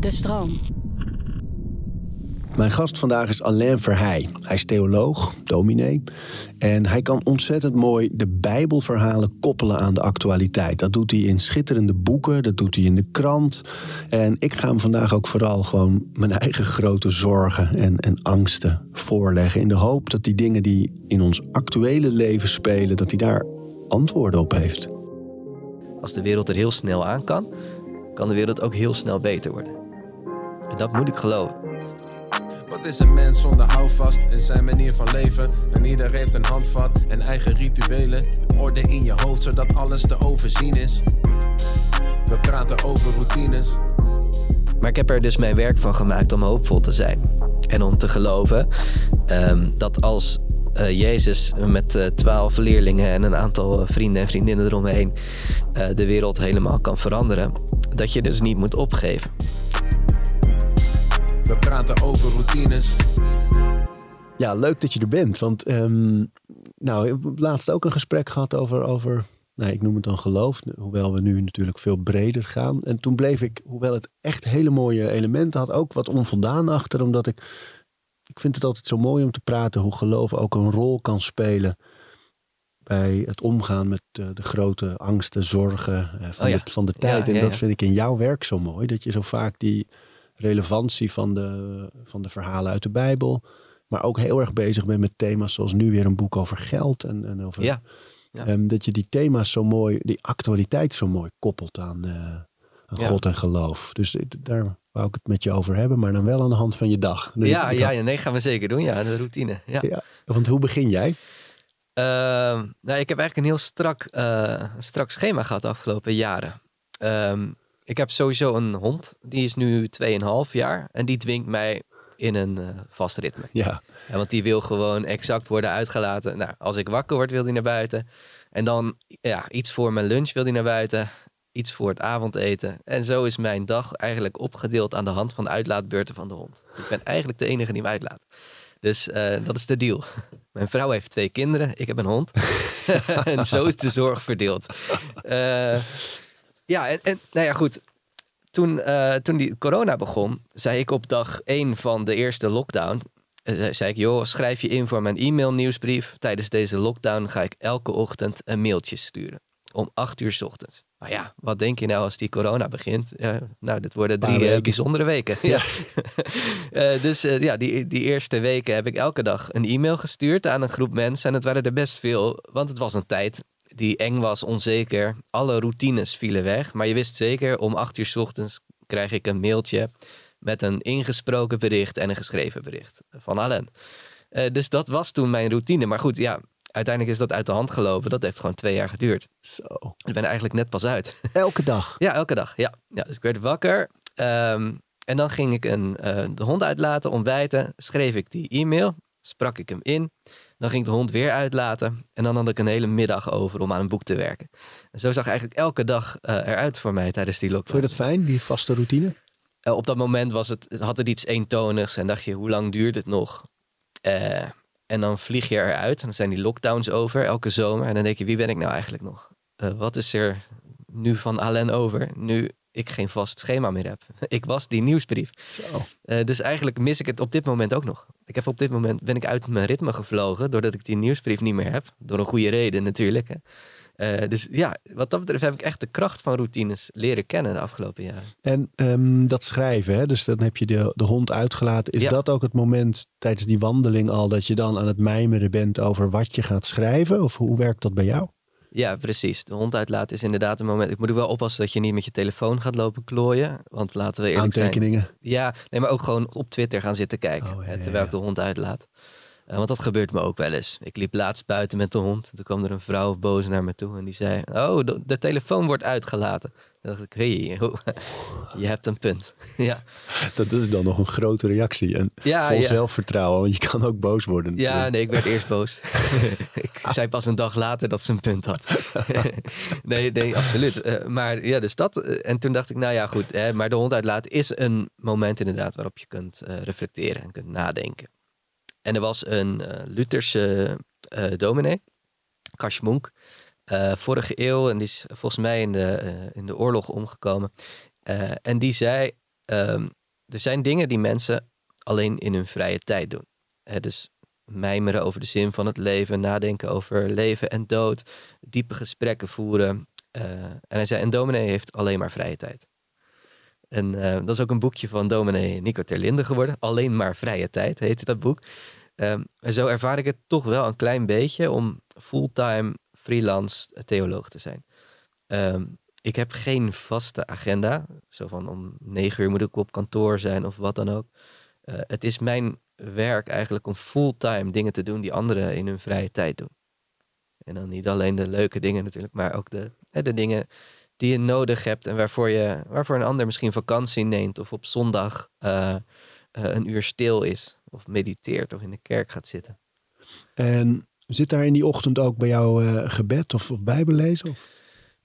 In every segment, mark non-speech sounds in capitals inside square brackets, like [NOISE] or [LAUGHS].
De stroom. Mijn gast vandaag is Alain Verheij. Hij is theoloog, dominee. En hij kan ontzettend mooi de Bijbelverhalen koppelen aan de actualiteit. Dat doet hij in schitterende boeken, dat doet hij in de krant. En ik ga hem vandaag ook vooral gewoon mijn eigen grote zorgen en, en angsten voorleggen. In de hoop dat die dingen die in ons actuele leven spelen, dat hij daar antwoorden op heeft. Als de wereld er heel snel aan kan, kan de wereld ook heel snel beter worden. En dat moet ik geloven. Wat is een mens zonder houvast in zijn manier van leven? En ieder heeft een handvat en eigen rituelen. Orde in je hoofd zodat alles te overzien is. We praten over routines. Maar ik heb er dus mijn werk van gemaakt om hoopvol te zijn. En om te geloven ehm, dat als uh, Jezus met uh, twaalf leerlingen en een aantal vrienden en vriendinnen eromheen uh, de wereld helemaal kan veranderen, dat je dus niet moet opgeven. We praten over routines. Ja, leuk dat je er bent. Want um, nou, ik heb laatst ook een gesprek gehad over, over nou, ik noem het dan geloof. Hoewel we nu natuurlijk veel breder gaan. En toen bleef ik, hoewel het echt hele mooie elementen had, ook wat onvoldaan achter. Omdat ik, ik vind het altijd zo mooi om te praten hoe geloof ook een rol kan spelen bij het omgaan met de, de grote angsten, zorgen van, Oh ja. de, van de tijd. Ja, en dat vind ik in jouw werk zo mooi. Dat je zo vaak die relevantie van de, van de verhalen uit de Bijbel. Maar ook heel erg bezig bent met thema's zoals nu weer een boek over geld. En, en over, Ja. Ehm, dat je die thema's zo mooi, die actualiteit zo mooi koppelt aan, eh, aan. God en geloof. Dus daar wou ik het met je over hebben, maar dan wel aan de hand van je dag. Dus ja, ja, nee, gaan we zeker doen. Ja, de routine. Ja. ja. Want hoe begin jij? Ehm, nou, ik heb eigenlijk een heel strak, eh, strak schema gehad de afgelopen jaren. Ehm, ik heb sowieso een hond, die is nu 2,5 jaar. En die dwingt mij in een eh, vast ritme. Ja, Ja, want die wil gewoon exact worden uitgelaten. Nou, als ik wakker word, wil hij naar buiten. En dan ja, iets voor mijn lunch wil hij naar buiten. Iets voor het avondeten. En zo is mijn dag eigenlijk opgedeeld aan de hand van de uitlaatbeurten van de hond. Ik ben eigenlijk de enige die hem uitlaat. Dus eh, dat is de deal. [LAUGHS] Mijn vrouw heeft twee kinderen, ik heb een hond. [LAUGHS] en zo is de zorg verdeeld. Eh, ja, en, en nou ja, goed. Toen, eh, toen die corona begon, zei ik op dag één van de eerste lockdown... zei ik, joh, schrijf je in voor mijn e-mail nieuwsbrief. Tijdens deze lockdown ga ik elke ochtend een mailtje sturen. Om acht uur 's ochtends. Maar ja, wat denk je nou als die corona begint? Nou, dit worden drie eh, bijzondere weken. [LAUGHS] Ja. Eh, dus eh, ja, die, die eerste weken heb ik elke dag een e-mail gestuurd aan een groep mensen. En het waren er best veel, want het was een tijd die eng was, onzeker. Alle routines vielen weg. Maar je wist zeker, om acht uur 's ochtends krijg ik een mailtje met een ingesproken bericht en een geschreven bericht van Allen. Dus dat was toen mijn routine. Maar goed, ja, uiteindelijk is dat uit de hand gelopen. Dat heeft gewoon twee jaar geduurd. zo. Ik ben er eigenlijk net pas uit. [LAUGHS] Elke dag. Ja, elke dag. Ja, ja dus ik werd wakker. ehm, en dan ging ik een, eh, de hond uitlaten, ontbijten. Schreef ik die e-mail. Sprak ik hem in. Dan ging ik de hond weer uitlaten. En dan had ik een hele middag over om aan een boek te werken. En zo zag eigenlijk elke dag eh, eruit voor mij tijdens die lockdown. Vond je dat fijn, die vaste routine? Eh, op dat moment was het, het had het iets eentonigs. En dacht je, hoe lang duurt het nog? Eh, en dan vlieg je eruit. En dan zijn die lockdowns over elke zomer. En dan denk je, wie ben ik nou eigenlijk nog? Eh, wat is er nu van Alain over? Nu ik geen vast schema meer heb. [LAUGHS] Ik was die nieuwsbrief. Zo. Eh, dus eigenlijk mis ik het op dit moment ook nog. Ik heb op dit moment ben ik uit mijn ritme gevlogen doordat ik die nieuwsbrief niet meer heb. Door een goede reden natuurlijk. Hè. Eh, dus ja, wat dat betreft heb ik echt de kracht van routines leren kennen de afgelopen jaren. En ehm, dat schrijven, hè? dus dan heb je de, de hond uitgelaten. Is Ja. dat ook het moment tijdens die wandeling al dat je dan aan het mijmeren bent over wat je gaat schrijven? Of hoe werkt dat bij jou? Ja, precies. De hond uitlaten is inderdaad een moment. Ik moet er wel oppassen dat je niet met je telefoon gaat lopen klooien. Want laten we eerlijk zijn. Aantekeningen. Ja, nee, maar ook gewoon op Twitter gaan zitten kijken. Oh, ja, hè, terwijl ja. ik de hond uitlaat. Eh, want dat gebeurt me ook wel eens. Ik liep laatst buiten met de hond. Toen kwam er een vrouw boos naar me toe. En die zei, oh, de, de telefoon wordt uitgelaten. Toen dacht ik, hey, [LAUGHS] je hebt een punt. [LAUGHS] ja. Dat is dan nog een grote reactie. En Ja, vol ja. zelfvertrouwen, want je kan ook boos worden. Ja, nee, ik werd eerst boos. [LAUGHS] ik zei pas een dag later dat ze een punt had. nee, nee, absoluut. Eh, maar ja, dus dat. eh, en toen dacht ik, nou ja, goed. Hè, maar de hond uitlaten is een moment inderdaad waarop je kunt reflecteren en kunt nadenken. En er was een eh, Lutherse eh dominee, Kash Munk, eh, vorige eeuw. En die is volgens mij in de, in de oorlog omgekomen. En die zei, ehm, er zijn dingen die mensen alleen in hun vrije tijd doen. Hè, dus mijmeren over de zin van het leven, nadenken over leven en dood, diepe gesprekken voeren. En hij zei, en dominee heeft alleen maar vrije tijd. En eh, dat is ook een boekje van dominee Nico Terlinde geworden. Alleen maar vrije tijd heette dat boek. Ehm, en zo ervaar ik het toch wel een klein beetje om fulltime freelance theoloog te zijn. Ehm, ik heb geen vaste agenda. Zo van om negen uur moet ik op kantoor zijn of wat dan ook. Uh, het is mijn werk eigenlijk om fulltime dingen te doen die anderen in hun vrije tijd doen. En dan niet alleen de leuke dingen natuurlijk, maar ook de, de dingen die je nodig hebt en waarvoor, je, waarvoor een ander misschien vakantie neemt of op zondag uh, uh, een uur stil is of mediteert of in de kerk gaat zitten. En zit daar in die ochtend ook bij jou uh, gebed of, of bijbellezen? Of?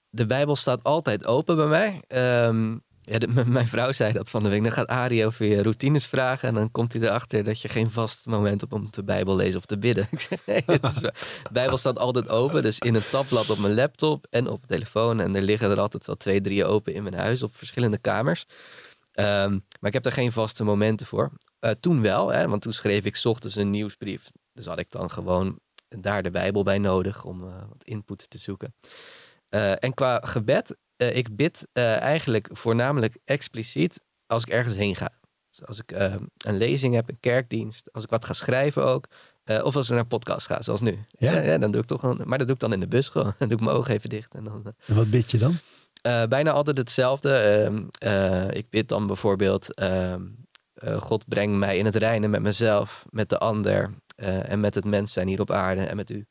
De Bijbel staat altijd open bij mij. Um, ja, de, mijn vrouw zei dat van de week. Dan gaat Arie over je routines vragen. En dan komt hij erachter dat je geen vast moment hebt om te Bijbel lezen of te bidden. [LAUGHS] De Bijbel staat altijd open. Dus in een tabblad op mijn laptop en op de telefoon. En er liggen er altijd wel twee, drie open in mijn huis op verschillende kamers. Um, maar ik heb daar geen vaste momenten voor. Uh, toen wel, hè, want toen schreef ik ochtends een nieuwsbrief. Dus had ik dan gewoon daar de Bijbel bij nodig om uh, wat input te zoeken. Uh, en qua gebed, uh, ik bid uh, eigenlijk voornamelijk expliciet als ik ergens heen ga. Dus als ik uh, een lezing heb, een kerkdienst, als ik wat ga schrijven ook. of als ik naar een podcast ga, zoals nu. Ja? ja dan doe ik toch een, maar dat doe ik dan in de bus gewoon. [LAUGHS] Dan doe ik mijn ogen even dicht. En, dan, en wat bid je dan? bijna altijd hetzelfde. Ehm, ik bid dan bijvoorbeeld... Ehm, God breng mij in het reinen met mezelf, met de ander en met het mens zijn hier op aarde en met u.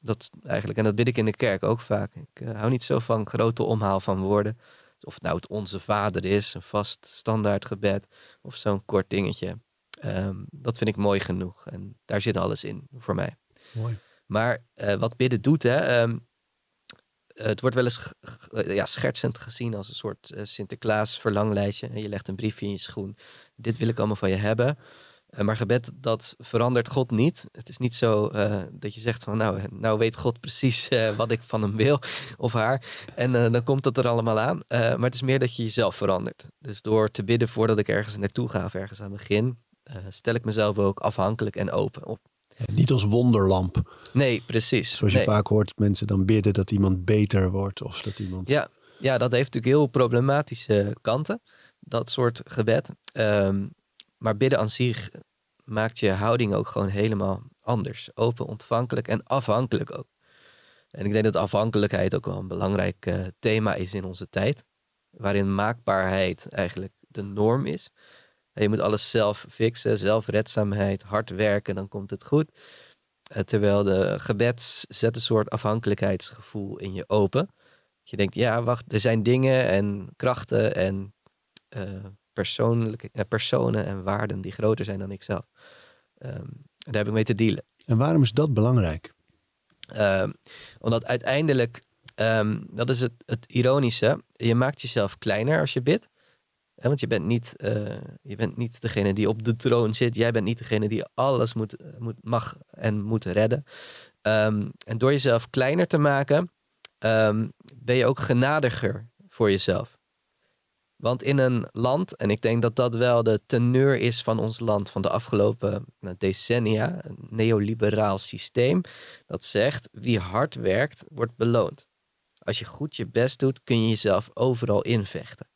Dat eigenlijk, en dat bid ik in de kerk ook vaak. Ik uh, hou niet zo van grote omhaal van woorden. Of nou het Onze Vader is, een vast standaard gebed, of zo'n kort dingetje. Um, dat vind ik mooi genoeg. En daar zit alles in voor mij. Mooi. Maar uh, wat bidden doet, hè, um, het wordt wel eens ja, schertsend gezien als een soort Sinterklaas verlanglijstje. Je legt een briefje in je schoen. Dit wil ik allemaal van je hebben. Uh, maar gebed, dat verandert God niet. Het is niet zo uh, dat je zegt van nou, nou weet God precies uh, wat ik van hem wil of haar. En dan komt dat er allemaal aan. maar het is meer dat je jezelf verandert. Dus door te bidden voordat ik ergens naartoe ga of ergens aan begin, stel ik mezelf ook afhankelijk en open op. Niet als wonderlamp. Nee, precies. Zoals je nee. vaak hoort mensen dan bidden dat iemand beter wordt of dat iemand... Ja, ja dat heeft natuurlijk heel problematische kanten. Dat soort gebed. Um, maar bidden aan zich maakt je houding ook gewoon helemaal anders. Open, ontvankelijk en afhankelijk ook. En ik denk dat afhankelijkheid ook wel een belangrijk uh, thema is in onze tijd. Waarin maakbaarheid eigenlijk de norm is. Je moet alles zelf fixen, zelfredzaamheid, hard werken, dan komt het goed. Uh, terwijl de gebed zet een soort afhankelijkheidsgevoel in je open. Je denkt, ja, wacht, er zijn dingen en krachten en uh, persoonlijke, uh, personen en waarden die groter zijn dan ikzelf. Um, daar heb ik mee te dealen. En waarom is dat belangrijk? Um, omdat uiteindelijk, um, dat is het, het ironische, je maakt jezelf kleiner als je bidt. Ja, want je bent, niet, uh, je bent niet degene die op de troon zit. Jij bent niet degene die alles moet, moet, mag en moet redden. en door jezelf kleiner te maken, ben je ook genadiger voor jezelf. Want in een land, en ik denk dat dat wel de teneur is van ons land van de afgelopen nou, decennia, een neoliberaal systeem, dat zegt wie hard werkt, wordt beloond. Als je goed je best doet, kun je jezelf overal invechten.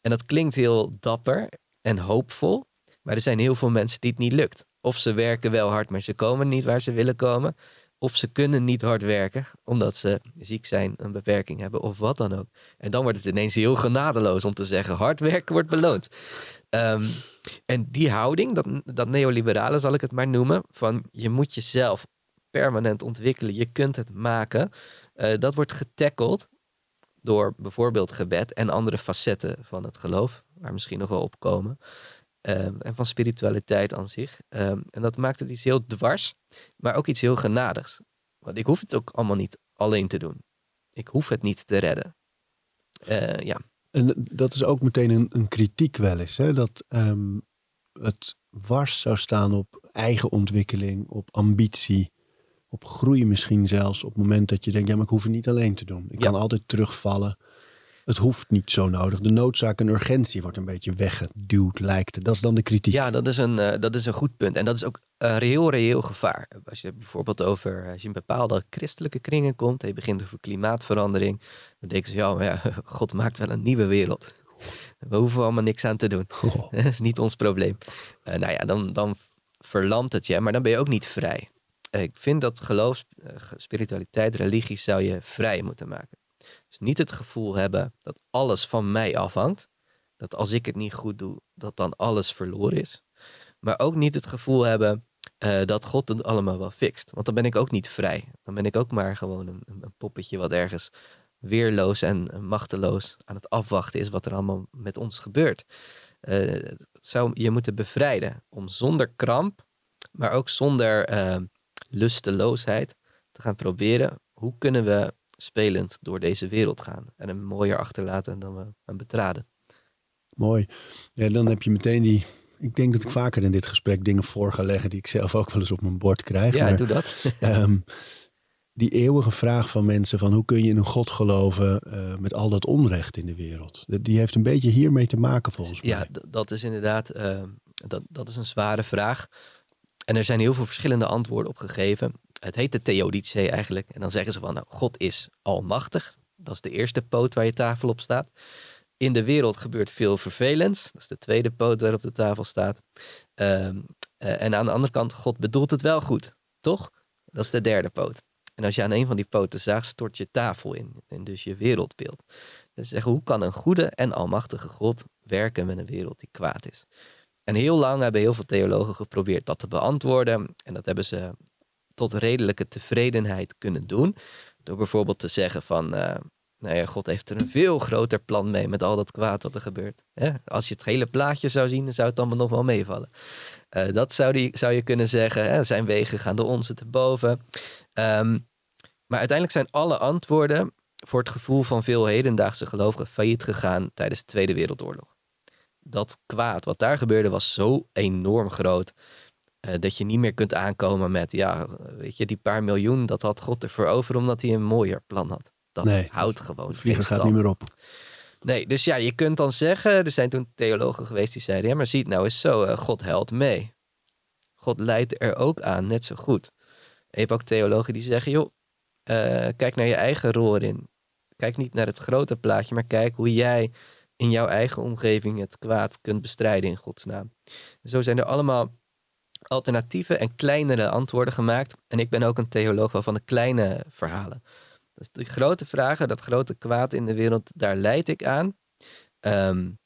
En dat klinkt heel dapper en hoopvol, maar er zijn heel veel mensen die het niet lukt. Of ze werken wel hard, maar ze komen niet waar ze willen komen. Of ze kunnen niet hard werken omdat ze ziek zijn, een beperking hebben of wat dan ook. En dan wordt het ineens heel genadeloos om te zeggen: hard werken wordt beloond. Um, en die houding, dat, dat neoliberale zal ik het maar noemen, van je moet jezelf permanent ontwikkelen, je kunt het maken, uh, dat wordt getackeld door bijvoorbeeld gebed en andere facetten van het geloof, waar misschien nog wel op komen. Um, en van spiritualiteit aan zich. Um, en dat maakt het iets heel dwars, maar ook iets heel genadigs. Want ik hoef het ook allemaal niet alleen te doen. Ik hoef het niet te redden. Uh, ja. En dat is ook meteen een, een kritiek wel eens. Hè? Dat um, het wars zou staan op eigen ontwikkeling, op ambitie, op groei misschien zelfs. Op het moment dat je denkt, ja, maar ik hoef het niet alleen te doen. Ik Ja. kan altijd terugvallen. Het hoeft niet zo nodig. De noodzaak en urgentie wordt een beetje weggeduwd, lijkt het. Dat is dan de kritiek. Ja, dat is een, uh, dat is een goed punt. En dat is ook een reëel, reëel gevaar. Als je bijvoorbeeld over, als je in bepaalde christelijke kringen komt en je begint over klimaatverandering, dan denken ze, ja, maar ja, [LAUGHS] God maakt wel een nieuwe wereld. We hoeven allemaal niks aan te doen. Oh. [LAUGHS] Dat is niet ons probleem. Uh, nou ja, dan, dan verlamt het je, maar dan ben je ook niet vrij. Ik vind dat geloof, spiritualiteit, religie zou je vrij moeten maken. Dus niet het gevoel hebben dat alles van mij afhangt. Dat als ik het niet goed doe, dat dan alles verloren is. Maar ook niet het gevoel hebben uh, dat God het allemaal wel fixt. Want dan ben ik ook niet vrij. Dan ben ik ook maar gewoon een, poppetje wat ergens weerloos en machteloos aan het afwachten is wat er allemaal met ons gebeurt. Uh, zou je moeten bevrijden om zonder kramp, maar ook zonder uh, lusteloosheid te gaan proberen hoe kunnen we spelend door deze wereld gaan en hem mooier achterlaten dan we hem betraden. Mooi. Ja, dan heb je meteen die. Ik denk dat ik vaker in dit gesprek dingen voor ga leggen die ik zelf ook wel eens op mijn bord krijg. Ja, doe dat. um, [LAUGHS] die eeuwige vraag van mensen van hoe kun je in een God geloven uh, met al dat onrecht in de wereld. Die heeft een beetje hiermee te maken volgens mij. Ja, dat is inderdaad uh, dat, dat is een zware vraag. En er zijn heel veel verschillende antwoorden op gegeven. Het heet de Theodicee eigenlijk. En dan zeggen ze van, nou, God is almachtig. Dat is de eerste poot waar je tafel op staat. In de wereld gebeurt veel vervelends. Dat is de tweede poot waarop de tafel staat. Um, uh, en aan de andere kant, God bedoelt het wel goed, toch? Dat is de derde poot. En als je aan een van die poten zaagt, stort je tafel in. En dus je wereldbeeld. Dus zeggen, hoe kan een goede en almachtige God werken met een wereld die kwaad is? En heel lang hebben heel veel theologen geprobeerd dat te beantwoorden. En dat hebben ze tot redelijke tevredenheid kunnen doen. Door bijvoorbeeld te zeggen van, uh, nou ja, God heeft er een veel groter plan mee met al dat kwaad wat er gebeurt. Als je het hele plaatje zou zien, dan zou het allemaal nog wel meevallen. Uh, dat zou, die, zou je kunnen zeggen. Hè? Zijn wegen gaan de onze te boven. Um, maar uiteindelijk zijn alle antwoorden voor het gevoel van veel hedendaagse gelovigen failliet gegaan tijdens de Tweede Wereldoorlog. Dat kwaad wat daar gebeurde was zo enorm groot uh, dat je niet meer kunt aankomen met, ja, weet je, die paar miljoen, dat had God ervoor over omdat hij een mooier plan had. Dat nee, houdt gewoon. De vlieger gaat niet meer op. Nee, dus ja, je kunt dan zeggen, er zijn toen theologen geweest die zeiden, ja, maar ziet nou eens zo, uh, God helpt mee. God leidt er ook aan, net zo goed. En je hebt ook theologen die zeggen, joh, uh, kijk naar je eigen rol erin. Kijk niet naar het grote plaatje, maar kijk hoe jij in jouw eigen omgeving het kwaad kunt bestrijden in Gods naam. Zo zijn er allemaal alternatieve en kleinere antwoorden gemaakt. En ik ben ook een theoloog van de kleine verhalen. Dus die grote vragen, dat grote kwaad in de wereld, daar leid ik aan. Um,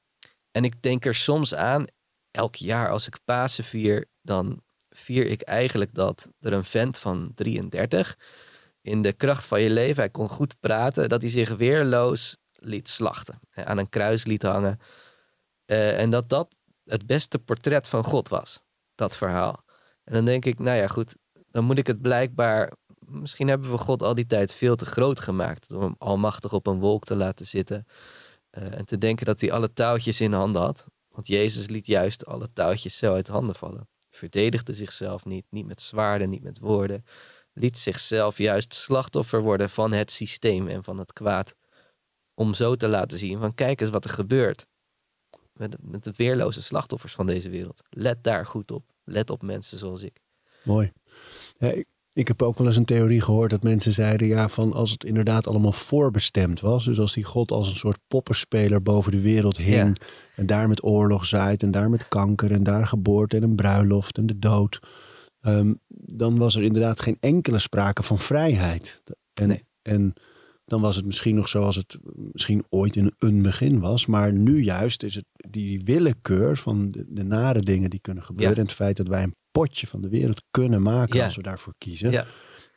en ik denk er soms aan, elk jaar als ik Pasen vier, dan vier ik eigenlijk dat er een vent van 33 in de kracht van je leven, hij kon goed praten, dat hij zich weerloos liet slachten, aan een kruis liet hangen. Uh, en dat dat het beste portret van God was, dat verhaal. En dan denk ik, nou ja, goed, dan moet ik het blijkbaar. Misschien hebben we God al die tijd veel te groot gemaakt. Door hem almachtig op een wolk te laten zitten. Uh, en te denken dat hij alle touwtjes in handen had. Want Jezus liet juist alle touwtjes zo uit handen vallen. Verdedigde zichzelf niet, niet met zwaarden, niet met woorden. Liet zichzelf juist slachtoffer worden van het systeem en van het kwaad. Om zo te laten zien van kijk eens wat er gebeurt. Met, met de weerloze slachtoffers van deze wereld. Let daar goed op. Let op mensen zoals ik. Mooi. Ja, ik, ik, heb ook wel eens een theorie gehoord dat mensen zeiden: ja, van als het inderdaad allemaal voorbestemd was. Dus als die God als een soort poppenspeler boven de wereld hing. En daar met oorlog zaait. En daar met kanker. En daar geboorte en een bruiloft en de dood. Ehm, dan was er inderdaad geen enkele sprake van vrijheid. En, nee. en dan was het misschien nog zoals het misschien ooit in een begin was. Maar nu juist is het die willekeur van de, de nare dingen die kunnen gebeuren. Ja. En het feit dat wij een potje van de wereld kunnen maken ja. als we daarvoor kiezen. Ja.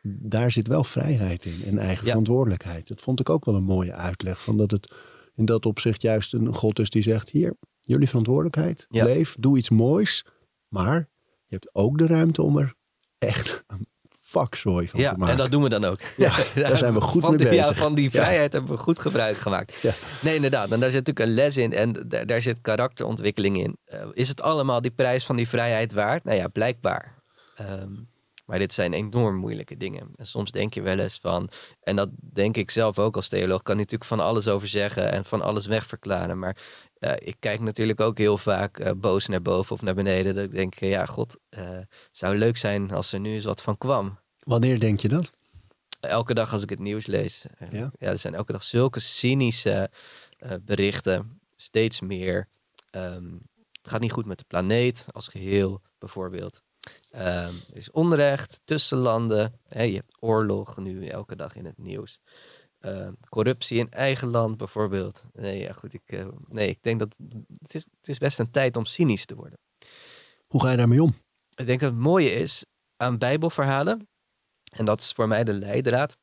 Daar zit wel vrijheid in en eigen verantwoordelijkheid. Dat vond ik ook wel een mooie uitleg. Van dat het in dat opzicht juist een God is die zegt: Hier, jullie verantwoordelijkheid. Leef, doe iets moois. Maar je hebt ook de ruimte om er echt vakzooi van ja, te maken. en dat doen we dan ook. Ja, [LAUGHS] daar zijn we goed van mee die, bezig. Ja, van die vrijheid hebben we goed gebruik gemaakt. Ja. Nee, inderdaad. En daar zit natuurlijk een les in en daar, daar zit karakterontwikkeling in. Uh, is het allemaal die prijs van die vrijheid waard? Nou ja, blijkbaar. Um, Maar dit zijn enorm moeilijke dingen. En soms denk je wel eens van, en dat denk ik zelf ook als theoloog, kan natuurlijk van alles over zeggen en van alles wegverklaren. Maar uh, ik kijk natuurlijk ook heel vaak uh, boos naar boven of naar beneden. Dat ik denk, ja, god, uh, zou leuk zijn als er nu eens wat van kwam. Wanneer denk je dat? Elke dag als ik het nieuws lees. Ja, ja er zijn elke dag zulke cynische berichten. Steeds meer. Um, het gaat niet goed met de planeet als geheel, bijvoorbeeld. Um, er is onrecht tussen landen. je hebt oorlog nu elke dag in het nieuws. Uh, corruptie in eigen land bijvoorbeeld. Nee, ja, goed. Ik, uh, nee, ik denk dat het is, het is best een tijd om cynisch te worden. Hoe ga je daarmee om? Ik denk dat het mooie is aan Bijbelverhalen. En dat is voor mij de leidraad.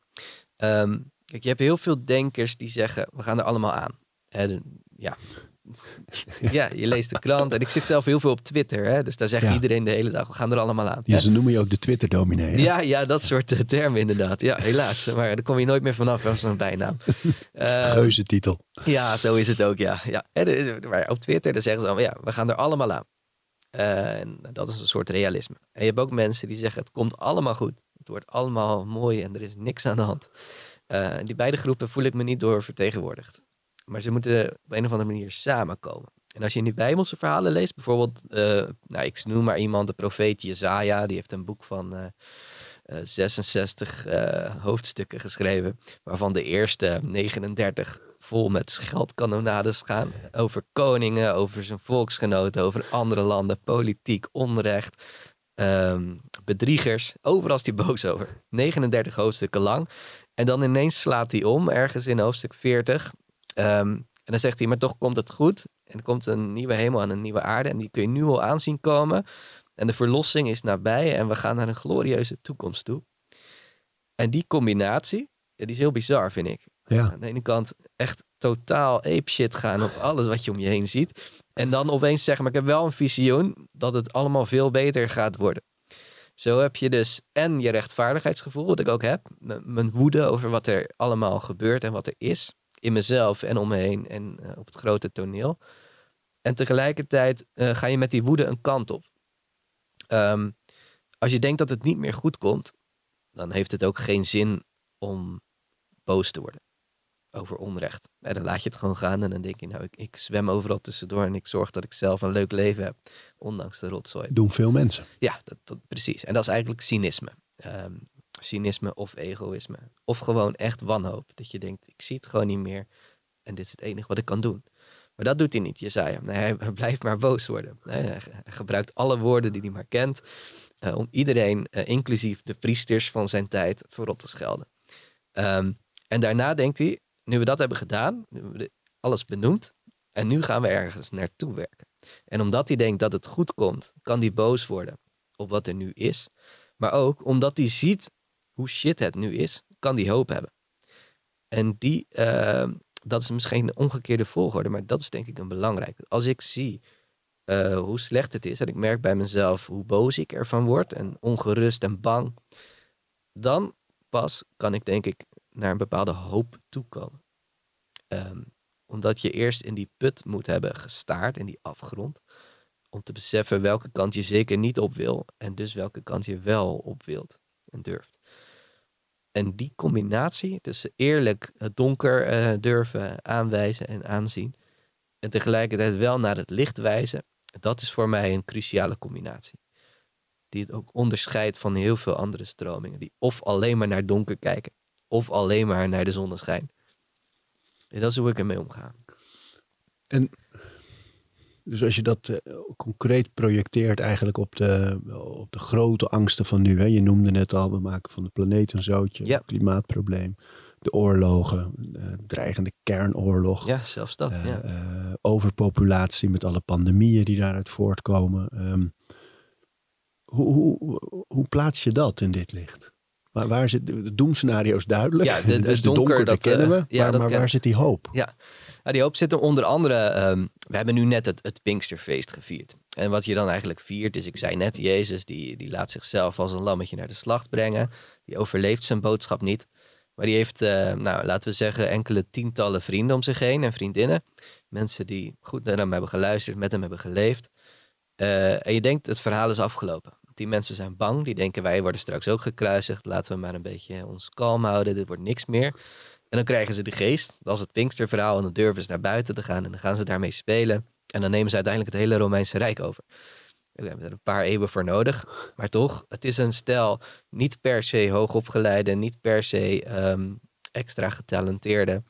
Um, kijk, je hebt heel veel denkers die zeggen: we gaan er allemaal aan. Ja, [LAUGHS] ja, je leest de krant. En ik zit zelf heel veel op Twitter. Hè? Dus daar zegt iedereen de hele dag, we gaan er allemaal aan. Ja, ze noemen je ook de Twitter-dominee. Ja, ja, dat soort uh, termen inderdaad. Ja, helaas. Maar daar kom je nooit meer vanaf als een bijnaam. Uh, [LAUGHS] Geuze titel. Ja, zo is het ook, ja. ja. Maar op Twitter dan zeggen ze allemaal, ja, we gaan er allemaal aan. Uh, en dat is een soort realisme. En je hebt ook mensen die zeggen, het komt allemaal goed. Het wordt allemaal mooi en er is niks aan de hand. Uh, die beide groepen voel ik me niet door vertegenwoordigd. Maar ze moeten op een of andere manier samenkomen. En als je in die Bijbelse verhalen leest, bijvoorbeeld, uh, nou, ik noem maar iemand, de profeet Jezaja, die heeft een boek van uh, uh, 66 hoofdstukken geschreven, waarvan de eerste 39 vol met scheldkanonades gaan. Over koningen, over zijn volksgenoten, over andere landen, politiek, onrecht, um, bedriegers. Overal is hij boos over. 39 hoofdstukken lang. En dan ineens slaat hij om, ergens in hoofdstuk 40. Um, en dan zegt hij, maar toch komt het goed. En er komt een nieuwe hemel en een nieuwe aarde. En die kun je nu al aanzien komen. En de verlossing is nabij. En we gaan naar een glorieuze toekomst toe. En die combinatie, die is heel bizar, vind ik. Ja. Aan de ene kant echt totaal ape shit gaan op alles wat je om je heen ziet. En dan opeens zeggen, maar ik heb wel een visioen dat het allemaal veel beter gaat worden. Zo heb je dus en je rechtvaardigheidsgevoel, wat ik ook heb. Mijn woede over wat er allemaal gebeurt en wat er is in mezelf en om me heen en uh, op het grote toneel. En tegelijkertijd uh, ga je met die woede een kant op. Um, als je denkt dat het niet meer goed komt, dan heeft het ook geen zin om boos te worden over onrecht. En dan laat je het gewoon gaan en dan denk je, nou, ik, ik, zwem overal tussendoor en ik zorg dat ik zelf een leuk leven heb, ondanks de rotzooi. Doen veel mensen. Ja, dat, dat, precies. En dat is eigenlijk cynisme. Um, cynisme of egoïsme. Of gewoon echt wanhoop. Dat je denkt, ik zie het gewoon niet meer. En dit is het enige wat ik kan doen. Maar dat doet hij niet, Jezaja. Nee, hij blijft maar boos worden. Hij gebruikt alle woorden die hij maar kent. Uh, om iedereen, uh, inclusief de priesters van zijn tijd, verrot te schelden. Um, en daarna denkt hij, nu we dat hebben gedaan, nu we alles benoemd, en nu gaan we ergens naartoe werken. En omdat hij denkt dat het goed komt, kan hij boos worden op wat er nu is. Maar ook omdat hij ziet hoe shit het nu is, kan die hoop hebben. En die, uh, dat is misschien een omgekeerde volgorde, maar dat is denk ik een belangrijke. Als ik zie uh, hoe slecht het is en ik merk bij mezelf hoe boos ik ervan word en ongerust en bang, dan pas kan ik denk ik naar een bepaalde hoop toekomen. Um, omdat je eerst in die put moet hebben gestaard, in die afgrond, om te beseffen welke kant je zeker niet op wil en dus welke kant je wel op wilt en durft. En die combinatie tussen eerlijk het donker uh, durven aanwijzen en aanzien. En tegelijkertijd wel naar het licht wijzen. Dat is voor mij een cruciale combinatie. Die het ook onderscheidt van heel veel andere stromingen. Die of alleen maar naar donker kijken. Of alleen maar naar de zonneschijn. En dat is hoe ik ermee omga. En dus als je dat uh, concreet projecteert eigenlijk op de, op de grote angsten van nu. Hè? Je noemde net al, we maken van de planeet een zootje. Ja. klimaatprobleem. De oorlogen. De dreigende kernoorlog. Ja, zelfs dat. Uh, ja. uh, overpopulatie met alle pandemieën die daaruit voortkomen. Um, hoe, hoe, hoe plaats je dat in dit licht? Waar, waar zit de doemscenario's duidelijk? Ja, de, [LAUGHS] de, donker, donker, dat kennen we. Ja, maar, maar waar zit die hoop? Ja, die hoop zit er onder andere. Um, we hebben nu net het, Pinksterfeest gevierd. En wat je dan eigenlijk viert is, ik zei net, Jezus die, die laat zichzelf als een lammetje naar de slacht brengen. Die overleeft zijn boodschap niet. Maar die heeft, uh, nou, laten we zeggen, enkele tientallen vrienden om zich heen en vriendinnen. Mensen die goed naar hem hebben geluisterd, met hem hebben geleefd. Uh, en je denkt, het verhaal is afgelopen. Die mensen zijn bang. Die denken wij worden straks ook gekruisigd. Laten we maar een beetje ons kalm houden. Dit wordt niks meer. En dan krijgen ze de geest. Dat is het Pinksterverhaal. En dan durven ze naar buiten te gaan. En dan gaan ze daarmee spelen. En dan nemen ze uiteindelijk het hele Romeinse Rijk over. We hebben er een paar eeuwen voor nodig. Maar toch, het is een stel niet per se hoogopgeleide, niet per se ehm, extra getalenteerde.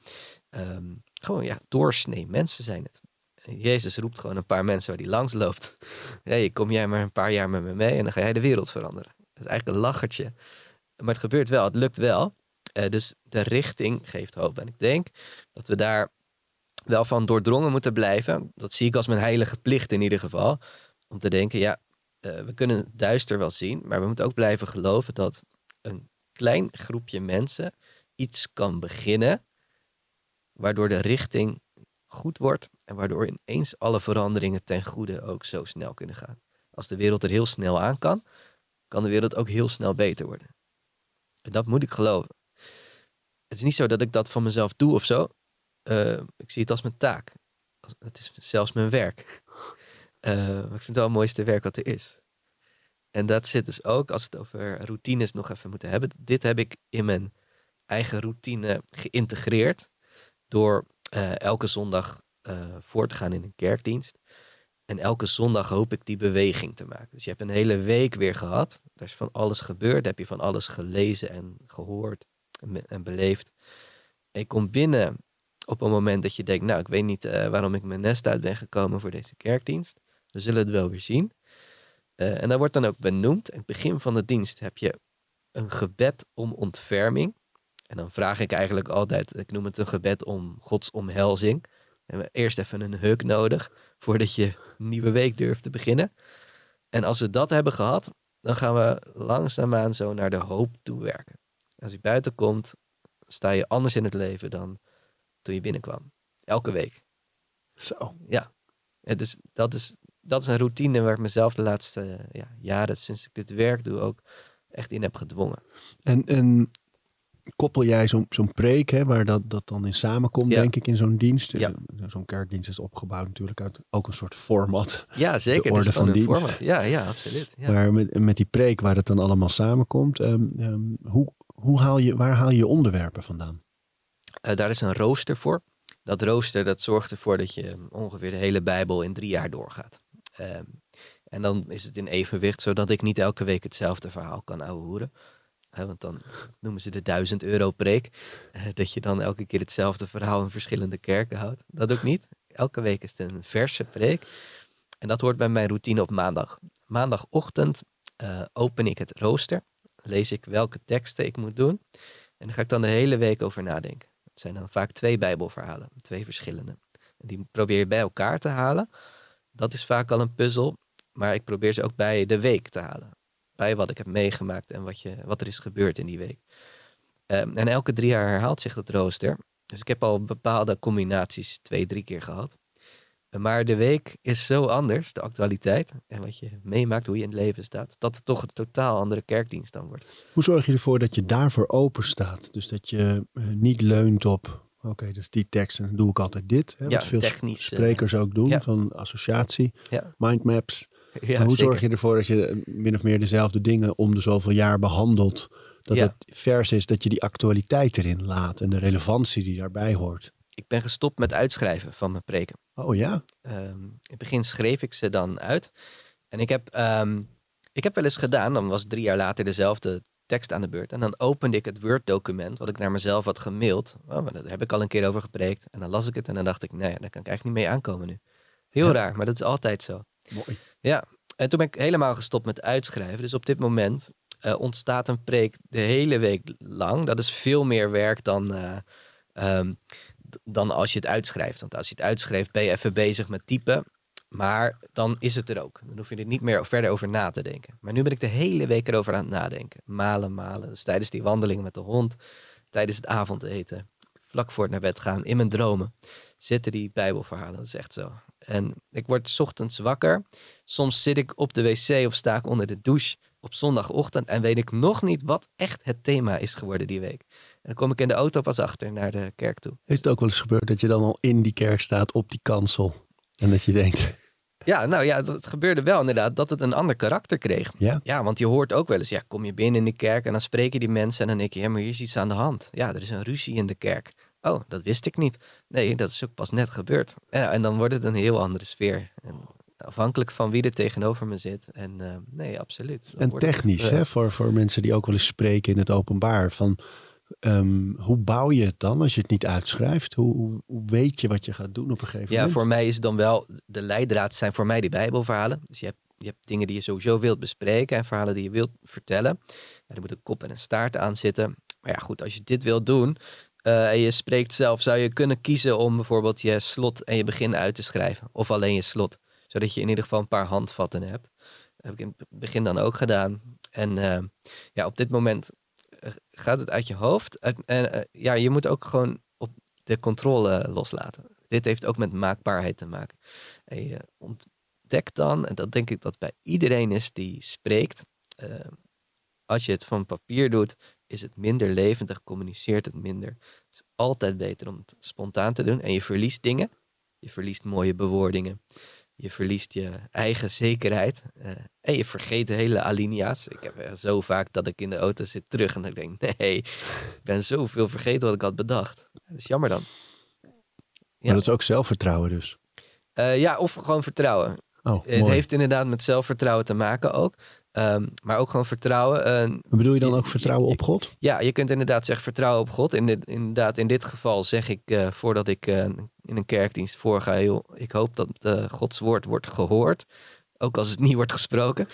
ehm, gewoon ja, doorsnee mensen zijn het. Jezus roept gewoon een paar mensen waar hij langs loopt. [LAUGHS] Hey, kom jij maar een paar jaar met me mee en dan ga jij de wereld veranderen. Dat is eigenlijk een lachertje. Maar het gebeurt wel, het lukt wel. Eh, dus de richting geeft hoop. En ik denk dat we daar wel van doordrongen moeten blijven. Dat zie ik als mijn heilige plicht in ieder geval. Om te denken, ja, eh, we kunnen het duister wel zien, maar we moeten ook blijven geloven dat een klein groepje mensen iets kan beginnen, waardoor de richting goed wordt en waardoor ineens alle veranderingen ten goede ook zo snel kunnen gaan. Als de wereld er heel snel aan kan, kan de wereld ook heel snel beter worden. En dat moet ik geloven. Het is niet zo dat ik dat van mezelf doe of zo. Eh, ik zie het als mijn taak. Het is zelfs mijn werk. Eh, ik vind het wel het mooiste werk wat er is. En dat zit dus ook, als we het over routines nog even moeten hebben. Dit heb ik in mijn eigen routine geïntegreerd. Door eh, elke zondag voor te gaan in een kerkdienst. En elke zondag hoop ik die beweging te maken. Dus je hebt een hele week weer gehad. Er is van alles gebeurd. Heb je van alles gelezen en gehoord en, be- en beleefd. En je komt binnen op een moment dat je denkt, nou, ik weet niet eh, waarom ik mijn nest uit ben gekomen voor deze kerkdienst. We zullen het wel weer zien. Eh, en dat wordt dan ook benoemd. In het begin van de dienst heb je een gebed om ontferming. En dan vraag ik eigenlijk altijd, ik noem het een gebed om Gods omhelzing. We hebben eerst even een huk nodig voordat je nieuwe week durft te beginnen. En als we dat hebben gehad, dan gaan we langzaamaan zo naar de hoop toe werken. Als je buiten komt, sta je anders in het leven dan toen je binnenkwam. Elke week. Zo. Ja. Is, dat, is, dat is een routine waar ik mezelf de laatste ja, jaren, sinds ik dit werk doe, ook echt in heb gedwongen. En, en koppel jij zo'n zo'n preek, hè, waar dat, dat dan in samenkomt, Ja. denk ik, in zo'n dienst. Ja. Zo'n kerkdienst is opgebouwd natuurlijk uit ook een soort format. Ja, zeker. De orde van dienst. format. Ja, ja, absoluut. Ja. Maar met, met die preek waar het dan allemaal samenkomt, ehm, ehm, hoe, hoe haal je, waar haal je je onderwerpen vandaan? Eh, daar is een rooster voor. Dat rooster dat zorgt ervoor dat je ongeveer de hele Bijbel in drie jaar doorgaat. Ehm, en dan is het in evenwicht, zodat ik niet elke week hetzelfde verhaal kan ouwehoeren. Hè, want dan noemen ze de 1000 euro preek. Eh, dat je dan elke keer hetzelfde verhaal in verschillende kerken houdt. Dat ik niet. Elke week is het een verse preek. En dat hoort bij mijn routine op maandag. Maandagochtend eh, open ik het rooster. Lees ik welke teksten ik moet doen. En daar ga ik dan de hele week over nadenken. Het zijn dan vaak twee Bijbelverhalen, twee verschillende. En die probeer je bij elkaar te halen. Dat is vaak al een puzzel. Maar ik probeer ze ook bij de week te halen. Bij wat ik heb meegemaakt en wat, je, wat er is gebeurd in die week. Ehm, en elke drie jaar herhaalt zich dat rooster. Dus ik heb al bepaalde combinaties twee, drie keer gehad. Maar de week is zo anders, de actualiteit en wat je meemaakt, hoe je in het leven staat, dat het toch een totaal andere kerkdienst dan wordt. Hoe zorg je ervoor dat je daarvoor open staat? Dus dat je eh, niet leunt op, oké, dus die tekst en dan doe ik altijd dit. Hè, Ja, wat veel eh, sprekers ook doen, ja. van associatie, Ja, mindmaps. [LAUGHS] ja hoe zeker. zorg je ervoor dat je eh, min of meer dezelfde dingen om de zoveel jaar behandelt? Dat het vers is dat je die actualiteit erin laat en de relevantie die daarbij hoort. Ik ben gestopt met uitschrijven van mijn preken. Oh ja, Ehm, in het begin schreef ik ze dan uit. En ik heb, ehm, ik heb wel eens gedaan, dan was drie jaar later dezelfde tekst aan de beurt. En dan opende ik het Word-document, wat ik naar mezelf had gemaild. Oh, maar daar heb ik al een keer over gepreekt. En dan las ik het en dan dacht ik, nee, daar kan ik eigenlijk niet mee aankomen nu. Heel Ja. raar, maar dat is altijd zo. mooi. Ja, en toen ben ik helemaal gestopt met uitschrijven. Dus op dit moment eh, ontstaat een preek de hele week lang. Dat is veel meer werk dan, eh, ehm, dan als je het uitschrijft. Want als je het uitschrijft ben je even bezig met typen. Maar dan is het er ook. Dan hoef je er niet meer verder over na te denken. Maar nu ben ik de hele week erover aan het nadenken. Malen, malen. Dus tijdens die wandeling met de hond, tijdens het avondeten, vlak voor het naar bed gaan, in mijn dromen, zitten die Bijbelverhalen. Dat is echt zo. En ik word ochtends wakker. Soms zit ik op de wc of sta ik onder de douche op zondagochtend en weet ik nog niet wat echt het thema is geworden die week. En dan kom ik in de auto pas achter naar de kerk toe. Is het ook wel eens gebeurd dat je dan al in die kerk staat op die kansel en dat je denkt, [LAUGHS] Ja, nou ja, het gebeurde wel inderdaad dat het een ander karakter kreeg. Ja? Ja, want je hoort ook wel eens, ja, kom je binnen in de kerk en dan spreken die mensen en dan denk je, ja, maar hier is iets aan de hand. Ja, er is een ruzie in de kerk. Oh, dat wist ik niet. Nee, dat is ook pas net gebeurd. Ja, en dan wordt het een heel andere sfeer. En afhankelijk van wie er tegenover me zit. En uh, nee, absoluut. Dan En het, technisch, eh, hè, voor, voor mensen die ook wel eens spreken in het openbaar. Van, ehm, hoe bouw je het dan als je het niet uitschrijft? Hoe, weet je wat je gaat doen op een gegeven Ja, moment? voor mij is het dan wel, de leidraad zijn voor mij die bijbelverhalen. Dus je hebt, je hebt dingen die je sowieso wilt bespreken en verhalen die je wilt vertellen. Ja, er moet een kop en een staart aan zitten. Maar ja, goed, als je dit wilt doen eh, en je spreekt zelf, zou je kunnen kiezen om bijvoorbeeld je slot en je begin uit te schrijven. Of alleen je slot, zodat je in ieder geval een paar handvatten hebt. Dat heb ik in het begin dan ook gedaan. En eh, ja, op dit moment gaat het uit je hoofd. En eh, ja, je moet ook gewoon op de controle loslaten. Dit heeft ook met maakbaarheid te maken. En je ontdekt dan, en dat denk ik dat bij iedereen is die spreekt, eh, als je het van papier doet, is het minder levendig, communiceert het minder. Het is altijd beter om het spontaan te doen. En je verliest dingen. Je verliest mooie bewoordingen. Je verliest je eigen zekerheid. eh, en je vergeet de hele alinea's. Ik heb er zo vaak dat ik in de auto zit terug en ik denk, [LAUGHS] nee, ik ben zoveel vergeten wat ik had bedacht. Dat is jammer dan. Maar dat is ook zelfvertrouwen dus. Eh, ja, of gewoon vertrouwen. Oh, Het mooi. heeft inderdaad met zelfvertrouwen te maken ook. Ehm, maar ook gewoon vertrouwen. Maar bedoel je dan ook vertrouwen op God? ja, je kunt inderdaad zeggen vertrouwen op God. In dit, inderdaad, in dit geval zeg ik eh, voordat ik eh, in een kerkdienst voorga, joh, ik hoop dat Gods woord wordt gehoord. Ook als het [LAUGHS] niet wordt gesproken.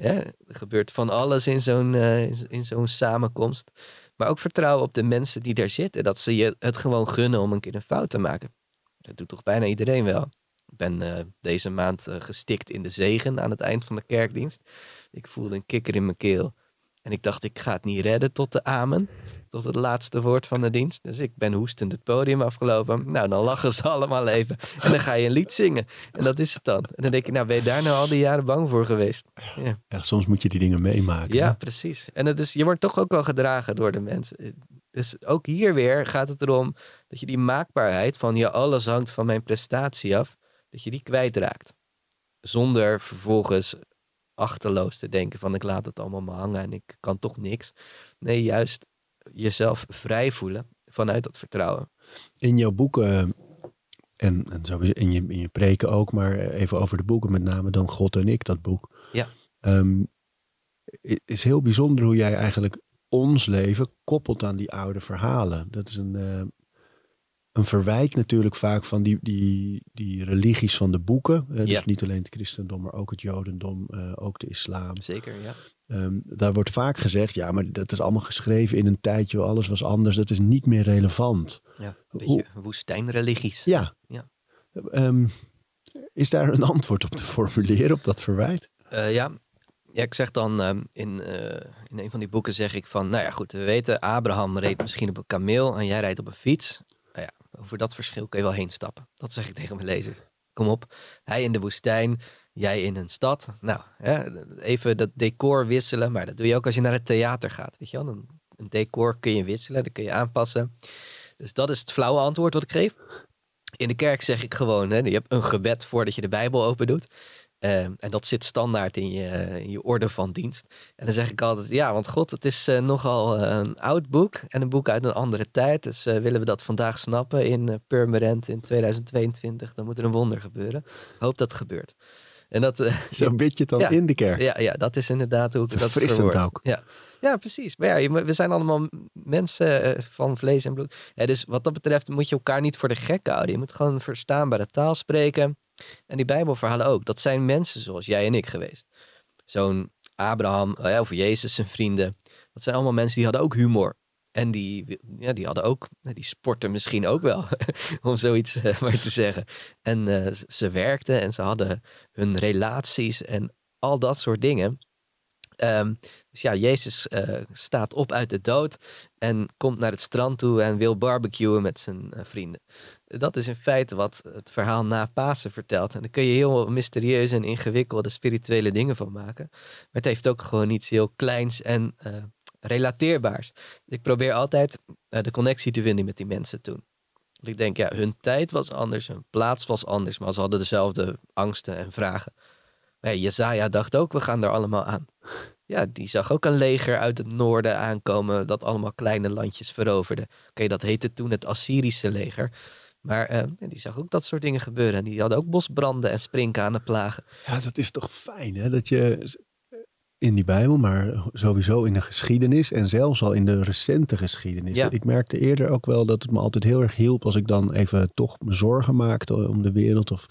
Ja, er gebeurt van alles in zo'n in zo- in zo'n samenkomst. Maar ook vertrouwen op de mensen die daar zitten. Dat ze je het gewoon gunnen om een keer een fout te maken. Dat doet toch bijna iedereen wel. Ik ben deze maand gestikt in de zegen aan het eind van de kerkdienst. Ik voelde een kikker in mijn keel. En ik dacht, ik ga het niet redden tot de amen. Tot het laatste woord van de dienst. Dus ik ben hoestend het podium afgelopen. Nou, dan lachen ze allemaal even. En dan ga je een lied zingen. En dat is het dan. En dan denk je, nou ben je daar nou al die jaren bang voor geweest? Ja, Ja, soms moet je die dingen meemaken. ja hè? precies. En het is, je wordt toch ook wel gedragen door de mensen. Dus ook hier weer gaat het erom dat je die maakbaarheid van ja, alles hangt van mijn prestatie af. Dat je die kwijtraakt. Zonder vervolgens achterloos te denken van ik laat het allemaal maar hangen en ik kan toch niks. Nee, juist jezelf vrij voelen vanuit dat vertrouwen. In jouw boeken, en, en sowieso in je, in je preken ook, maar even over de boeken, met name dan God en ik, dat boek. Ja. I- is heel bijzonder hoe jij eigenlijk ons leven koppelt aan die oude verhalen. Dat is een, eh, verwijt natuurlijk vaak van die, die, die religies van de boeken. Eh, dus Ja. niet alleen het christendom, maar ook het jodendom, eh, ook de islam. Zeker, ja. Ehm, daar wordt vaak gezegd, ja, maar dat is allemaal geschreven in een tijdje, alles was anders. Dat is niet meer relevant. ja een Hoe- beetje woestijnreligies. Ja. Ja. Ehm, is daar een antwoord op te formuleren, op dat verwijt? Eh, ja. ja, ik zeg dan ehm, in, in een van die boeken zeg ik van, nou ja goed, we weten, Abraham reed misschien op een kameel en jij rijdt op een fiets. Over dat verschil kun je wel heen stappen. Dat zeg ik tegen mijn lezers. Kom op, hij in de woestijn, jij in een stad. Nou, hè, even dat decor wisselen, maar dat doe je ook als je naar het theater gaat. Weet je wel, een, een decor kun je wisselen, dat kun je aanpassen. Dus dat is het flauwe antwoord wat ik geef. In de kerk zeg ik gewoon, hè, je hebt een gebed voordat je de Bijbel open doet. Ehm, en dat zit standaard in je, in je orde van dienst. En dan zeg ik altijd, ja, want God, het is eh, nogal eh, een oud boek en een boek uit een andere tijd. Dus eh, willen we dat vandaag snappen in Purmerend in 2022, dan moet er een wonder gebeuren. Hoop dat het gebeurt. En dat, [LAUGHS] Zo bid je het dan [LAUGHS] Ja. in de kerk. ja, ja, dat is inderdaad hoe ik dat verwoord. ook. Ja. ja, precies. Maar ja, we zijn allemaal mensen van vlees en bloed. Ja, dus wat dat betreft moet je elkaar niet voor de gek houden. Je moet gewoon verstaanbare taal spreken. En die Bijbelverhalen ook. Dat zijn mensen zoals jij en ik geweest. Zo'n Abraham, ja, of Jezus, zijn vrienden. Dat zijn allemaal mensen die hadden ook humor. En die, ja, die hadden ook, die sporten misschien ook wel, [LAUGHS] om zoiets eh, maar te zeggen. En eh, ze werkten en ze hadden hun relaties en al dat soort dingen. Ehm, dus ja, Jezus eh, staat op uit de dood en komt naar het strand toe en wil barbecuen met zijn eh, vrienden. Dat is in feite wat het verhaal na Pasen vertelt. En daar kun je heel mysterieuze en ingewikkelde spirituele dingen van maken. Maar het heeft ook gewoon iets heel kleins en eh, relateerbaars. Ik probeer altijd eh, de connectie te vinden met die mensen toen. Ik denk, ja, hun tijd was anders, hun plaats was anders, maar ze hadden dezelfde angsten en vragen. Maar ja, Jezaja dacht ook, we gaan er allemaal aan. Ja, die zag ook een leger uit het noorden aankomen dat allemaal kleine landjes veroverde. Oké, dat heette toen het Assyrische leger. Maar eh, die zag ook dat soort dingen gebeuren. En die hadden ook bosbranden en sprinkhanen plagen. Ja, dat is toch fijn hè? Dat je in die Bijbel, maar sowieso in de geschiedenis en zelfs al in de recente geschiedenis. Ja. Ik merkte eerder ook wel dat het me altijd heel erg hielp als ik dan even toch me zorgen maakte om de wereld. Of,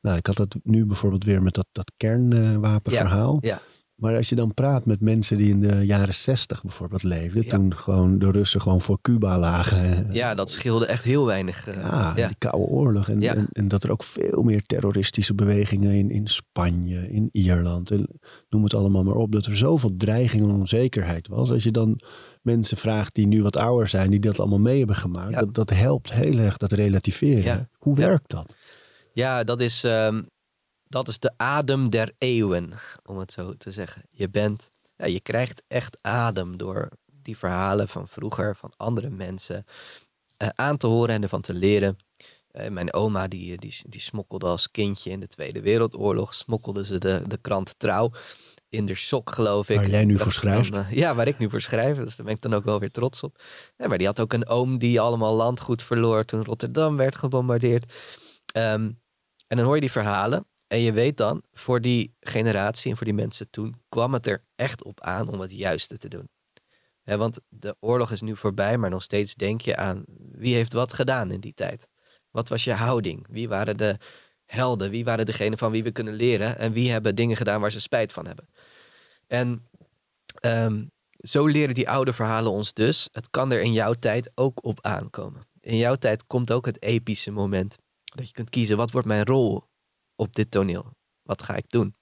nou, ik had dat nu bijvoorbeeld weer met dat, dat kernwapenverhaal. Ja, Maar als je dan praat met mensen die in de jaren zestig bijvoorbeeld leefden, Ja. toen gewoon de Russen gewoon voor Cuba lagen. ja, dat scheelde echt heel weinig. eh, Ja, ja. die Koude Oorlog. En, Ja. en, en dat er ook veel meer terroristische bewegingen in, in Spanje, in Ierland. En noem het allemaal maar op. Dat er zoveel dreiging en onzekerheid was. Als je dan mensen vraagt die nu wat ouder zijn, die dat allemaal mee hebben gemaakt. Dat, dat helpt heel erg, dat relativeren. Hoe werkt dat? Ja, dat is, ehm, dat is de adem der eeuwen, om het zo te zeggen. Je bent, ja, je krijgt echt adem door die verhalen van vroeger, van andere mensen, eh, aan te horen en ervan te leren. Eh, mijn oma, die, die, die smokkelde als kindje in de Tweede Wereldoorlog, smokkelde ze de, de krant Trouw in de sok, geloof ik. Waar jij nu voor schrijft. dan, eh, ja, waar ik nu voor schrijf. Dus daar ben ik dan ook wel weer trots op. Ja, maar die had ook een oom die allemaal landgoed verloor toen Rotterdam werd gebombardeerd. Ehm, en dan hoor je die verhalen. En je weet dan, voor die generatie en voor die mensen toen, kwam het er echt op aan om het juiste te doen. Want de oorlog is nu voorbij, maar nog steeds denk je aan wie heeft wat gedaan in die tijd. Wat was je houding? Wie waren de helden? Wie waren degenen van wie we kunnen leren? En wie hebben dingen gedaan waar ze spijt van hebben? En ehm, zo leren die oude verhalen ons dus. Het kan er in jouw tijd ook op aankomen. In jouw tijd komt ook het epische moment. Dat je kunt kiezen, wat wordt mijn rol op dit toneel? Wat ga ik doen?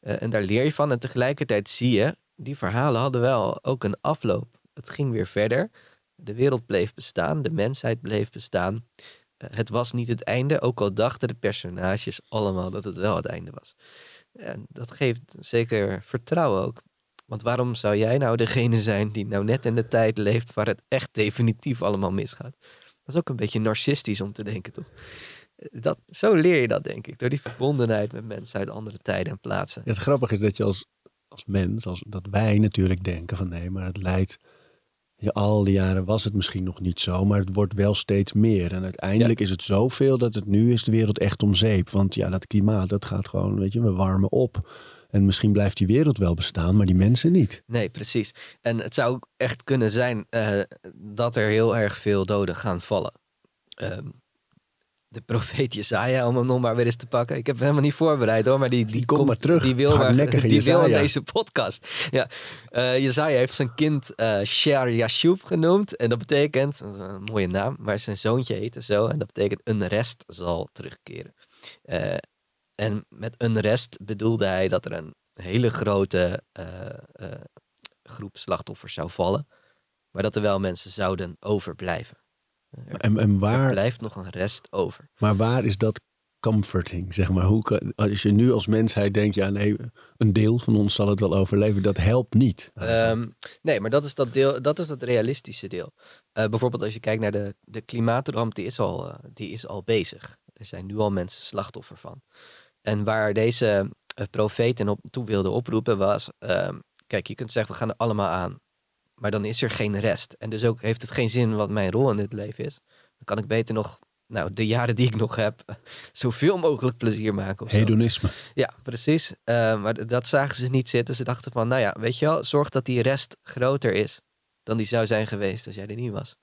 Eh, en daar leer je van. En tegelijkertijd zie je, die verhalen hadden wel ook een afloop. Het ging weer verder. De wereld bleef bestaan. De mensheid bleef bestaan. Eh, het was niet het einde, ook al dachten de personages allemaal dat het wel het einde was. En dat geeft zeker vertrouwen ook. Want waarom zou jij nou degene zijn die nou net in de tijd leeft waar het echt definitief allemaal misgaat? Dat is ook een beetje narcistisch om te denken, toch? Dat, zo leer je dat, denk ik. Door die verbondenheid met mensen uit andere tijden en plaatsen. Ja, het grappige is dat je als, als mens, als, dat wij natuurlijk denken van nee, maar het leidt. Ja, al die jaren was het misschien nog niet zo, maar het wordt wel steeds meer. En uiteindelijk is het zoveel dat het nu is de wereld echt om zeep. Want ja, dat klimaat, dat gaat gewoon, weet je, we warmen op. En misschien blijft die wereld wel bestaan, maar die mensen niet. Nee, precies. En het zou ook echt kunnen zijn eh, dat er heel erg veel doden gaan vallen. Ehm, de profeet Jezaja, om hem nog maar weer eens te pakken. Ik heb hem helemaal niet voorbereid hoor, maar die, die, Kom komt- maar terug. Die wil, maar, [LAUGHS] die wil deze podcast. Ja. Eh Jezaja heeft zijn kind eh Sher Yashub genoemd. En dat betekent, dat een mooie naam, maar zijn zoontje heette zo. En dat betekent een rest zal terugkeren. Eh, en met een rest bedoelde hij dat er een hele grote groep slachtoffers zou vallen. Maar dat er wel mensen zouden overblijven. Er, En, en er waar, blijft nog een rest over. maar waar is dat comforting, zeg maar? Hoe, kan- als je nu als mensheid denkt, ja nee, een deel van ons zal het wel overleven, dat helpt niet. Ehm, nee, maar dat is dat, deel, dat is het realistische deel. Eh, bijvoorbeeld als je kijkt naar de, de klimaatramp, die is, al, eh, die is al bezig. Er zijn nu al mensen slachtoffer van. En waar deze uh, profeten op toe wilde oproepen was... ehm, kijk, je kunt zeggen, we gaan er allemaal aan. Maar dan is er geen rest. En dus ook heeft het geen zin wat mijn rol in dit leven is. Dan kan ik beter nog, nou, de jaren die ik nog heb... [LAUGHS] zoveel mogelijk plezier maken. Zo. Hedonisme. Ja, precies. Eh, maar dat zagen ze niet zitten. Ze dachten van, nou ja, weet je wel, zorg dat die rest groter is dan die zou zijn geweest als jij er niet was.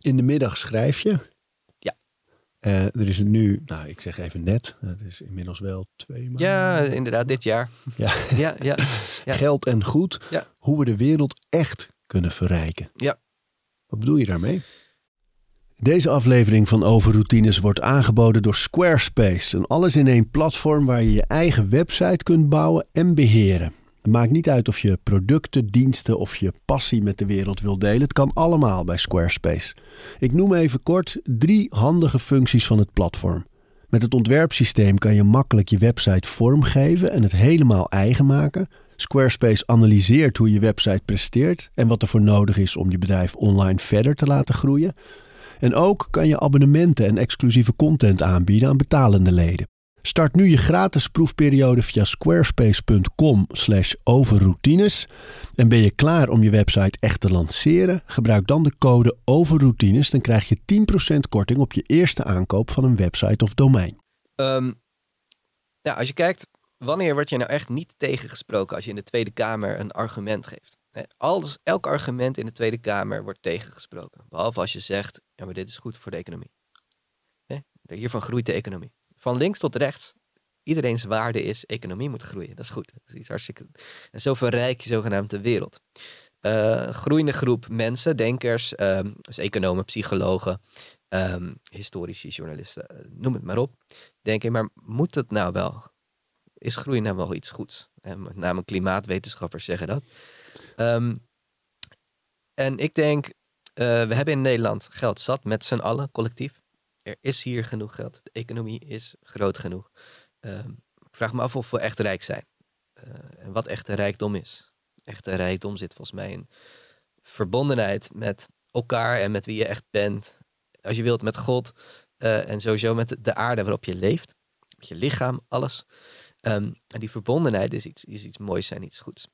In de middag schrijf je. Ja. Eh, er is nu, nou ik zeg even net, het is inmiddels wel twee maanden. Ja, inderdaad, dit jaar. Ja. Ja, ja, ja. [LAUGHS] Geld en goed. Ja. Hoe we de wereld echt kunnen verrijken. Ja. Wat bedoel je daarmee? Deze aflevering van Overroutines wordt aangeboden door Squarespace. Een alles-in-één platform waar je je eigen website kunt bouwen en beheren. Het maakt niet uit of je producten, diensten of je passie met de wereld wil delen. Het kan allemaal bij Squarespace. Ik noem even kort drie handige functies van het platform. Met het ontwerpsysteem kan je makkelijk je website vormgeven en het helemaal eigen maken. Squarespace analyseert hoe je website presteert en wat er voor nodig is om je bedrijf online verder te laten groeien. En ook kan je abonnementen en exclusieve content aanbieden aan betalende leden. Start nu je gratis proefperiode via squarespace.com slash overroutines. En ben je klaar om je website echt te lanceren? Gebruik dan de code overroutines. Dan krijg je 10% korting op je eerste aankoop van een website of domein. Ehm, ja, als je kijkt, wanneer word je nou echt niet tegengesproken als je in de Tweede Kamer een argument geeft? Alles, elk argument in de Tweede Kamer wordt tegengesproken. Behalve als je zegt, ja, maar dit is goed voor de economie. Hiervan groeit de economie. Van links tot rechts. Iedereen's waarde is, economie moet groeien. Dat is goed. Dat is iets hartstikke... En zo verrijk je zogenaamd de wereld. Een groeiende groep mensen, denkers, dus economen, psychologen, ehm, historici, journalisten, eh, noem het maar op. Denken, maar moet het nou wel? Is groei nou wel iets goeds? En met name klimaatwetenschappers zeggen dat. Ehm, en ik denk, eh, we hebben in Nederland geld zat met z'n allen, collectief. Er is hier genoeg geld. De economie is groot genoeg. Ehm, ik vraag me af of we echt rijk zijn. Eh, en wat echte rijkdom is. Echte rijkdom zit volgens mij in verbondenheid met elkaar en met wie je echt bent. Als je wilt met God eh, en sowieso met de aarde waarop je leeft. Met je lichaam, alles. Ehm, en die verbondenheid is iets, is iets moois en iets goeds.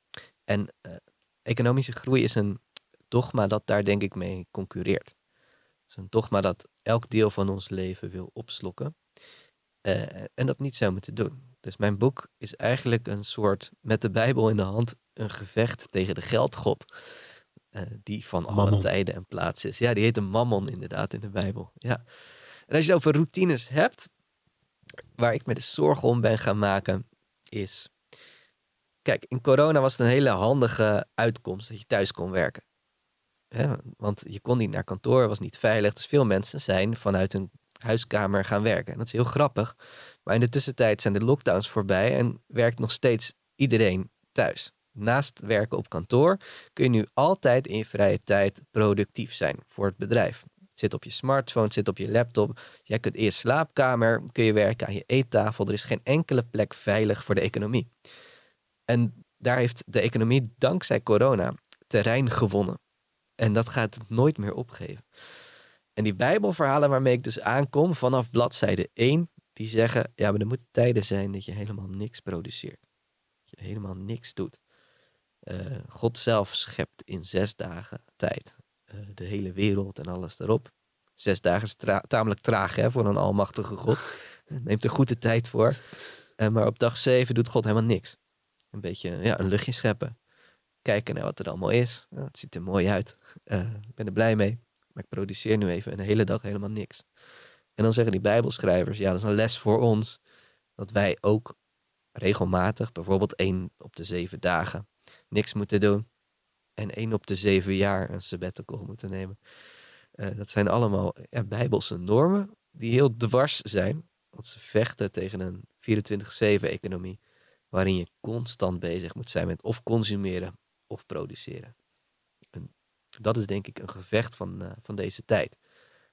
En eh, economische groei is een dogma dat daar denk ik mee concurreert. Het is een dogma dat elk deel van ons leven wil opslokken. Eh, en dat niet zou moeten doen. Dus mijn boek is eigenlijk een soort, met de Bijbel in de hand, een gevecht tegen de geldgod. eh, die van alle tijden en plaatsen is. Ja, die heet een mammon inderdaad in de Bijbel. Ja. En als je het over routines hebt, waar ik me de zorgen om ben gaan maken, is... Kijk, in corona was het een hele handige uitkomst dat je thuis kon werken. Want je kon niet naar kantoor, was niet veilig. Dus veel mensen zijn vanuit hun huiskamer gaan werken. En dat is heel grappig. Maar in de tussentijd zijn de lockdowns voorbij en werkt nog steeds iedereen thuis. Naast werken op kantoor kun je nu altijd in je vrije tijd productief zijn voor het bedrijf. Het zit op je smartphone, het zit op je laptop. Jij kunt in je slaapkamer, kun je werken aan je eettafel. Er is geen enkele plek veilig voor de economie. En daar heeft de economie dankzij corona terrein gewonnen. En dat gaat het nooit meer opgeven. En die Bijbelverhalen waarmee ik dus aankom vanaf bladzijde 1, die zeggen, ja, maar er moeten tijden zijn dat je helemaal niks produceert. Dat je helemaal niks doet. Eh, God zelf schept in zes dagen tijd de hele wereld en alles erop. Zes dagen is tamelijk traag hè, voor een almachtige God. Neemt er goed de tijd voor. Eh, maar op dag zeven doet God helemaal niks. Een beetje ja, een luchtje scheppen. Kijken naar wat er allemaal is. Ja, het ziet er mooi uit. Eh, Ik ben er blij mee. Maar ik produceer nu even een hele dag helemaal niks. En dan zeggen die Bijbelschrijvers, ja, dat is een les voor ons. Dat wij ook regelmatig, bijvoorbeeld één op de zeven dagen, niks moeten doen. En één op de zeven jaar een sabbatical moeten nemen. Eh, dat zijn allemaal Bijbelse normen die heel dwars zijn. Want ze vechten tegen een 24-7-economie. Waarin je constant bezig moet zijn met of consumeren of produceren. En dat is denk ik een gevecht van, eh, van deze tijd.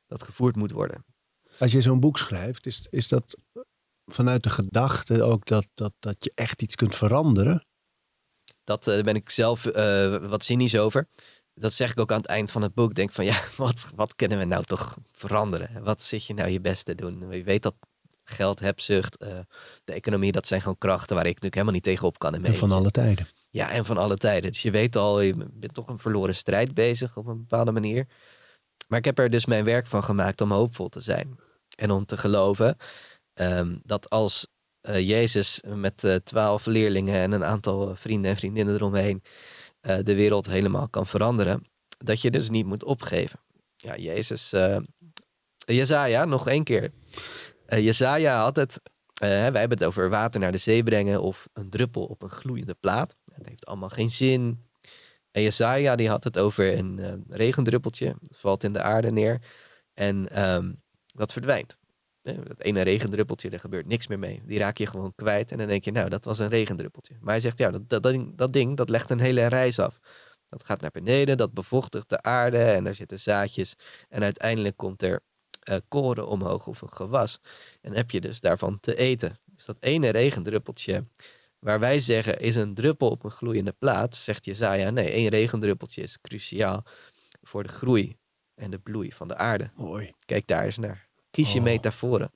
Dat gevoerd moet worden. Als je zo'n boek schrijft, is, is dat vanuit de gedachte ook dat, dat, dat je echt iets kunt veranderen? Dat eh, daar ben ik zelf eh, wat cynisch over. Dat zeg ik ook aan het eind van het boek. Denk van ja, [LAUGHS] wat, wat kunnen we nou toch veranderen? Wat zit je nou je best te doen? Je weet dat geld, hebzucht, eh, de economie, dat zijn gewoon krachten waar ik natuurlijk helemaal niet tegenop kan. En van alle tijden. Ja, en van alle tijden. Dus je weet al, je bent toch een verloren strijd bezig op een bepaalde manier. Maar ik heb er dus mijn werk van gemaakt om hoopvol te zijn. En om te geloven ehm, dat als Jezus met eh, twaalf leerlingen en een aantal vrienden en vriendinnen eromheen eh, de wereld helemaal kan veranderen, dat je dus niet moet opgeven. Ja, Jezus, eh Jezaja, nog één keer. Eh Jezaja had het, eh, wij hebben het over water naar de zee brengen of een druppel op een gloeiende plaat. Het heeft allemaal geen zin. En Jesaja die had het over een eh, regendruppeltje. Dat valt in de aarde neer. En ehm, dat verdwijnt. Dat ene regendruppeltje, daar gebeurt niks meer mee. Die raak je gewoon kwijt. En dan denk je, nou, dat was een regendruppeltje. Maar hij zegt, ja, dat, dat, dat, ding, dat ding, dat legt een hele reis af. Dat gaat naar beneden, dat bevochtigt de aarde. En daar zitten zaadjes. En uiteindelijk komt er eh, koren omhoog of een gewas. En heb je dus daarvan te eten. Dus dat ene regendruppeltje Waar wij zeggen is een druppel op een gloeiende plaat, zegt Jezaja, nee, één regendruppeltje is cruciaal voor de groei en de bloei van de aarde. Mooi. Kijk daar eens naar. Kies je Oh. metaforen.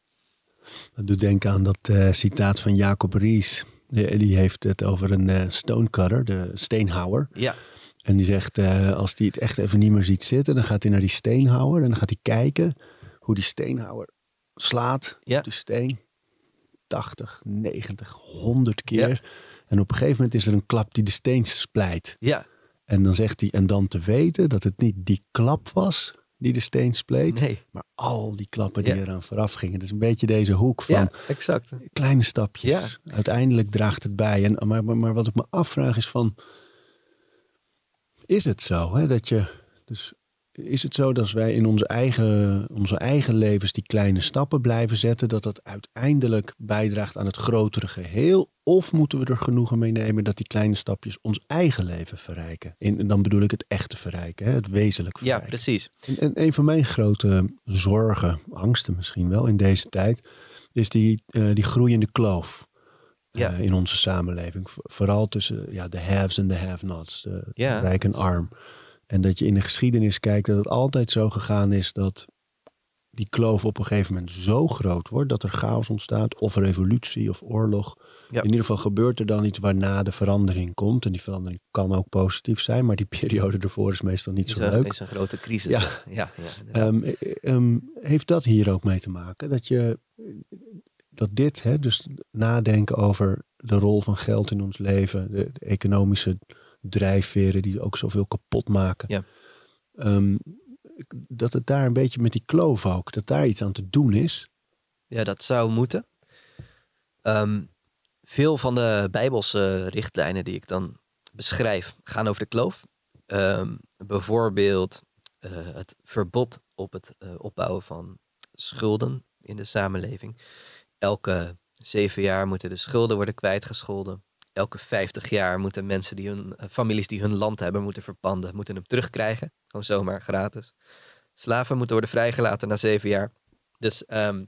Dat doet denken aan dat eh, citaat van Jacob Ries. Die, die heeft het over een eh, stonecutter, de steenhouwer. Ja, En die zegt, eh, als hij het echt even niet meer ziet zitten, dan gaat hij naar die steenhouwer en dan gaat hij kijken hoe die steenhouwer slaat Ja. op die steen. 80, 90, 100 keer. Ja. En op een gegeven moment is er een klap die de steen splijt. ja, En dan zegt hij, en dan te weten dat het niet die klap was die de steen spleet, nee. maar al die klappen die Ja. eraan vooraf gingen. Dus een beetje deze hoek van Ja, exact. kleine stapjes. Uiteindelijk draagt het bij. En, maar, maar, maar wat ik me afvraag is van... Is het zo hè, dat je... Dus is het zo dat als wij in onze eigen, onze eigen levens die kleine stappen blijven zetten... dat dat uiteindelijk bijdraagt aan het grotere geheel? Of moeten we er genoegen mee nemen dat die kleine stapjes ons eigen leven verrijken? En dan bedoel ik het echte verrijken, hè, het wezenlijk Ja, verrijken. precies. En, en een van mijn grote zorgen, angsten misschien wel in deze tijd, is die, eh, die groeiende kloof eh, Ja. in onze samenleving. Vooral tussen ja, de haves en de have-nots, de Ja. rijk en arm. En dat je in de geschiedenis kijkt dat het altijd zo gegaan is dat die kloof op een gegeven moment zo groot wordt dat er chaos ontstaat, of revolutie of oorlog. Ja. In ieder geval gebeurt er dan iets waarna de verandering komt. En die verandering kan ook positief zijn, maar die [LAUGHS] periode ervoor is meestal niet Is zo een, leuk. is een grote crisis. Ja. Ja, ja, ja, inderdaad. Ehm, eh, ehm, heeft dat hier ook mee te maken? Dat, je, dat dit, hè, dus nadenken over de rol van geld in ons leven, de, de economische drijfveren die ook zoveel kapot maken. Ja. Ehm, dat het daar een beetje met die kloof ook, dat daar iets aan te doen is. Ja, dat zou moeten. Ehm, veel van de Bijbelse richtlijnen die ik dan beschrijf gaan over de kloof. Ehm, bijvoorbeeld eh, het verbod op het eh, opbouwen van schulden in de samenleving. Elke zeven jaar moeten de schulden worden kwijtgescholden. Elke vijftig jaar moeten mensen die hun eh, families die hun land hebben moeten verpanden, moeten hem terugkrijgen. Gewoon zomaar gratis. Slaven moeten worden vrijgelaten na zeven jaar. Dus ehm,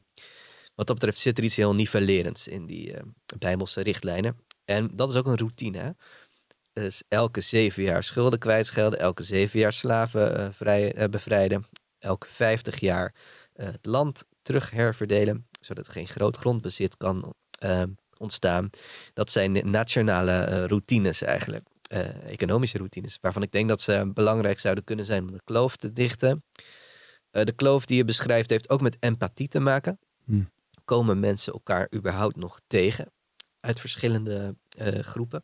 wat dat betreft zit er iets heel nivellerends in die eh, Bijbelse richtlijnen. En dat is ook een routine. Hè? Dus elke zeven jaar schulden kwijtschelden, elke zeven jaar slaven eh, vrij, bevrijden, elke vijftig jaar het land terug herverdelen, zodat geen groot grondbezit kan eh, ontstaan. Dat zijn nationale eh, routines eigenlijk, eh, economische routines, waarvan ik denk dat ze belangrijk zouden kunnen zijn om de kloof te dichten. Eh, de kloof die je beschrijft heeft ook met empathie te maken. Hmm. Komen mensen elkaar überhaupt nog tegen uit verschillende groepen?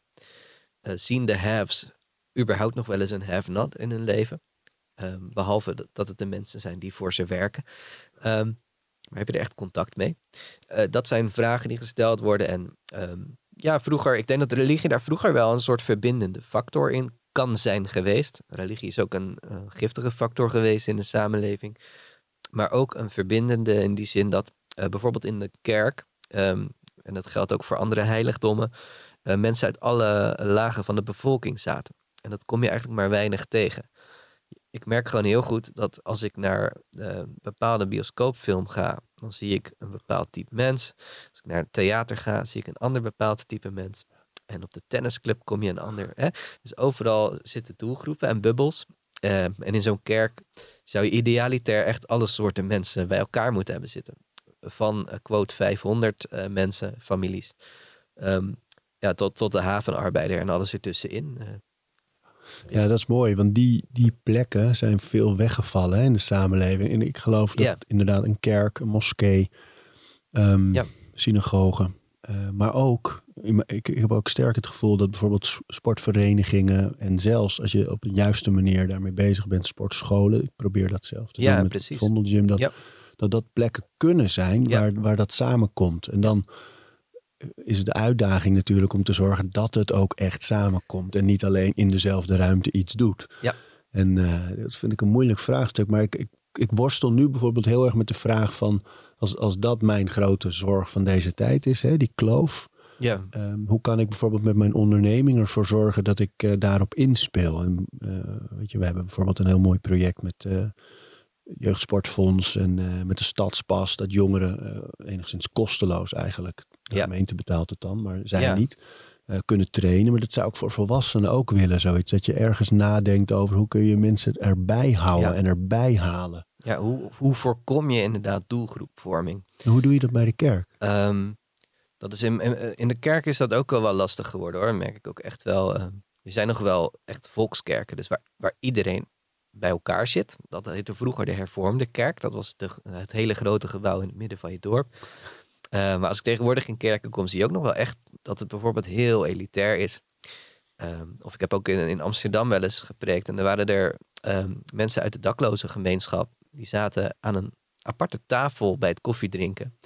Zien de haves überhaupt nog wel eens een have-not in hun leven? Ehm, behalve dat- het de mensen zijn die voor ze werken. Ehm, heb je er echt contact mee? Eh, dat zijn vragen die gesteld worden. En ehm, ja, vroeger, ik denk dat religie daar vroeger wel een soort verbindende factor in kan zijn geweest. Religie is ook een eh, giftige factor geweest in de samenleving. Maar ook een verbindende in die zin dat eh, bijvoorbeeld in de kerk, ehm, en dat geldt ook voor andere heiligdommen, mensen uit alle lagen van de bevolking zaten. En dat kom je eigenlijk maar weinig tegen. Ik merk gewoon heel goed dat als ik naar eh, een bepaalde bioscoopfilm ga, dan zie ik een bepaald type mens. Als ik naar het theater ga, zie ik een ander bepaald type mens. En op de tennisclub kom je een ander. Hè? Dus overal zitten doelgroepen en bubbels. Eh, en in zo'n kerk zou je idealitair echt alle soorten mensen bij elkaar moeten hebben zitten. Van eh, quote 500 eh, mensen, families. Ehm, ja, tot, tot de havenarbeider en alles ertussenin. Ja, dat is mooi, want die, die plekken zijn veel weggevallen hè, in de samenleving. En ik geloof dat Ja. inderdaad een kerk, een moskee, ehm Ja. synagoge, eh, maar ook, ik, ik heb ook sterk het gevoel dat bijvoorbeeld sportverenigingen en zelfs als je op de juiste manier daarmee bezig bent, sportscholen, ik probeer dat zelf te Ja, doen met precies. Vondelgym, dat, dat dat plekken kunnen zijn waar, waar dat samenkomt. En dan is de uitdaging natuurlijk om te zorgen dat het ook echt samenkomt. En niet alleen in dezelfde ruimte iets doet. Ja. En eh, dat vind ik een moeilijk vraagstuk. Maar ik, ik, ik worstel nu bijvoorbeeld heel erg met de vraag van... als, als dat mijn grote zorg van deze tijd is, hè, die kloof... ja, ehm, hoe kan ik bijvoorbeeld met mijn onderneming ervoor zorgen dat ik eh, daarop inspeel? En, eh, weet je, we hebben bijvoorbeeld een heel mooi project met eh Jeugdsportfonds en met de Stadspas, dat jongeren enigszins kosteloos eigenlijk. De Ja. gemeente betaalt het dan, maar zij Ja. niet. eh, kunnen trainen. Maar dat zou ik voor volwassenen ook willen. Zoiets dat je ergens nadenkt over hoe kun je mensen erbij houden Ja. en erbij halen. Ja, hoe, hoe voorkom je inderdaad doelgroepvorming? En hoe doe je dat bij de kerk? Ehm, dat is in, in, in de kerk is dat ook wel wel lastig geworden hoor. merk ik ook echt wel. ehm, er zijn nog wel echt volkskerken, dus waar, waar iedereen bij elkaar zit. Dat heette vroeger de hervormde kerk. Dat was de, het hele grote gebouw in het midden van je dorp. Eh, maar als ik tegenwoordig in kerken kom, zie je ook nog wel echt dat het bijvoorbeeld heel elitair is. Ehm, of ik heb ook in, in Amsterdam wel eens gepreekt. En er waren er ehm, mensen uit de dakloze gemeenschap. Die zaten aan een aparte tafel bij het koffiedrinken.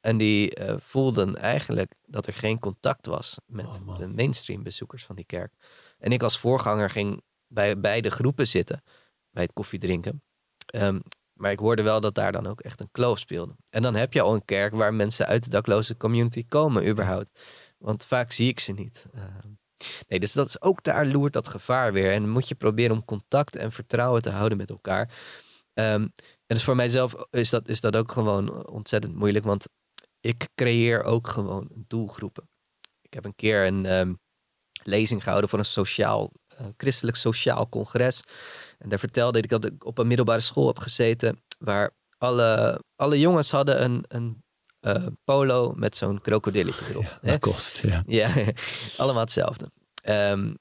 En die eh, voelden eigenlijk dat er geen contact was met Oh, de mainstream bezoekers van die kerk. En ik als voorganger ging bij beide groepen zitten bij het koffiedrinken. Ehm, maar ik hoorde wel dat daar dan ook echt een kloof speelde. En dan heb je al een kerk waar mensen uit de dakloze community komen überhaupt. Want vaak zie ik ze niet. Ehm, nee, dus dat is ook daar loert dat gevaar weer. En dan moet je proberen om contact en vertrouwen te houden met elkaar. Ehm, en dus voor mijzelf is dat, is dat ook gewoon ontzettend moeilijk. Want ik creëer ook gewoon doelgroepen. Ik heb een keer een ehm, lezing gehouden voor een sociaal, eh, christelijk sociaal congres. En daar vertelde ik dat ik op een middelbare school heb gezeten. Waar alle, alle jongens hadden een, een eh, polo met zo'n krokodilletje erop. Ja, dat kost. Ja. Ja, [LAUGHS] allemaal hetzelfde. Ehm,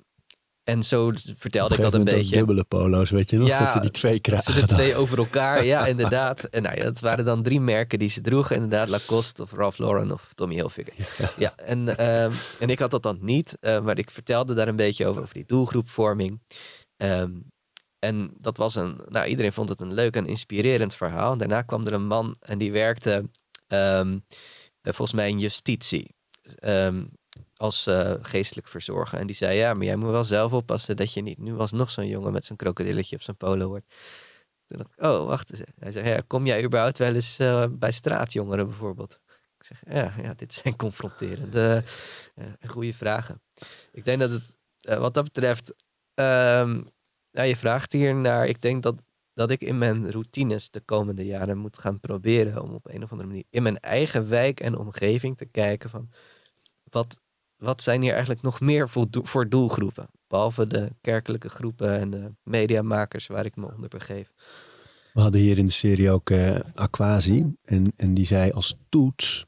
en zo vertelde ik dat een beetje. dubbele polo's, weet je nog? Ja, dat ze die twee Ze krijgen. de twee over elkaar, ja, [LAUGHS] inderdaad. En nou ja, dat waren dan drie merken die ze droegen. Inderdaad, Lacoste of Ralph Lauren of Tommy Hilfiger. Ja, en, ehm, en ik had dat dan niet. eh, maar ik vertelde daar een beetje over, over die doelgroepvorming. Ehm, en dat was een, nou iedereen vond het een leuk en inspirerend verhaal. Daarna kwam er een man en die werkte ehm, eh, volgens mij in justitie. Ehm, als eh, geestelijk verzorger. En die zei, ja, maar jij moet wel zelf oppassen dat je niet nu alsnog zo'n jongen met zo'n krokodilletje op zijn polo wordt. Toen dacht ik, oh, wacht eens. Hij zei, ja, kom jij überhaupt wel eens eh, bij straatjongeren bijvoorbeeld? Ik zeg, ja, ja dit zijn confronterende en goede vragen. Ik denk dat het, wat dat betreft, ehm, ja, je vraagt hier naar, ik denk dat, dat ik in mijn routines de komende jaren moet gaan proberen om op een of andere manier in mijn eigen wijk en omgeving te kijken van, wat, wat zijn hier eigenlijk nog meer voor, doel- voor doelgroepen? Behalve de kerkelijke groepen en de mediamakers waar ik me onder begeef. We hadden hier in de serie ook eh Aquasi. En, en die zei als toets,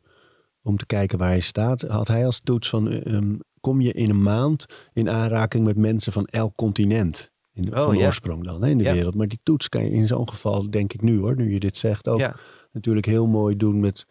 om te kijken waar hij staat, had hij als toets van ehm, kom je in een maand in aanraking met mensen van elk continent. In, Oh, van ja. oorsprong dan hè, in de Ja. wereld. Maar die toets kan je in zo'n geval, denk ik nu hoor, nu je dit zegt, ook Ja. natuurlijk heel mooi doen met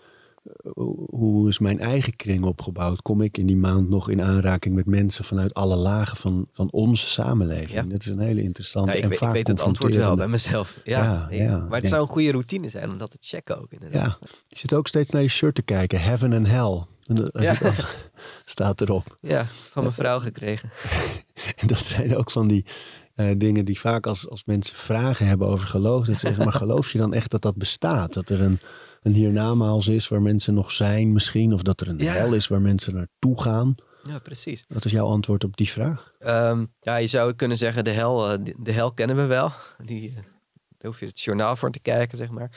eh, hoe- is mijn eigen kring opgebouwd? Kom ik in die maand nog in aanraking met mensen vanuit alle lagen van, van onze samenleving? Dat is een hele interessante ik, en weet- ik vaak weet het antwoord wel bij mezelf. Ja, maar het zou een goede routine zijn om dat te checken ook inderdaad. Ja, je zit ook steeds naar je shirt te kijken. Heaven and hell. Ja. [LAUGHS] als- staat erop. Ja, van mijn vrouw gekregen. [LAUGHS] En dat zijn ook van die eh, dingen die vaak als, als mensen vragen hebben over geloof. Dat ze zeggen, maar geloof je dan echt dat dat bestaat? Dat er een, een hiernamaals is waar mensen nog zijn misschien? Of dat er een Ja. hel is waar mensen naartoe gaan? Ja, precies. Wat is jouw antwoord op die vraag? Ehm, ja, je zou kunnen zeggen, de hel, eh, de, de hel kennen we wel. Die, eh, daar hoef je het journaal voor te kijken, zeg maar.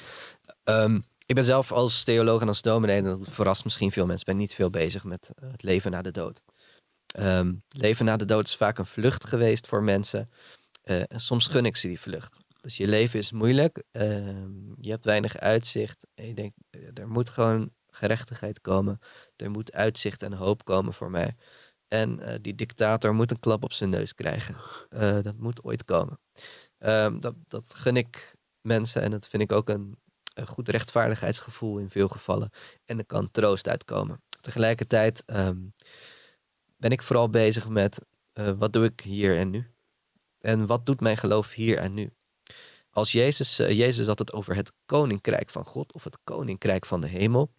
Ehm, ik ben zelf als theoloog en als dominee, en dat verrast misschien veel mensen, ben niet veel bezig met het leven na de dood. Ehm, leven na de dood is vaak een vlucht geweest voor mensen. Eh, en soms gun ik ze die vlucht. Dus je leven is moeilijk, ehm, je hebt weinig uitzicht. En je denkt, eh, er moet gewoon gerechtigheid komen. Er moet uitzicht en hoop komen voor mij. En eh, die dictator moet een klap op zijn neus krijgen. Dat moet ooit komen. Ehm, dat, dat gun ik mensen en dat vind ik ook een, een goed rechtvaardigheidsgevoel in veel gevallen. En er kan troost uitkomen. Tegelijkertijd ben ik vooral bezig met eh, wat doe ik hier en nu? En wat doet mijn geloof hier en nu? Als Jezus, eh, Jezus had het over het koninkrijk van God of het koninkrijk van de hemel.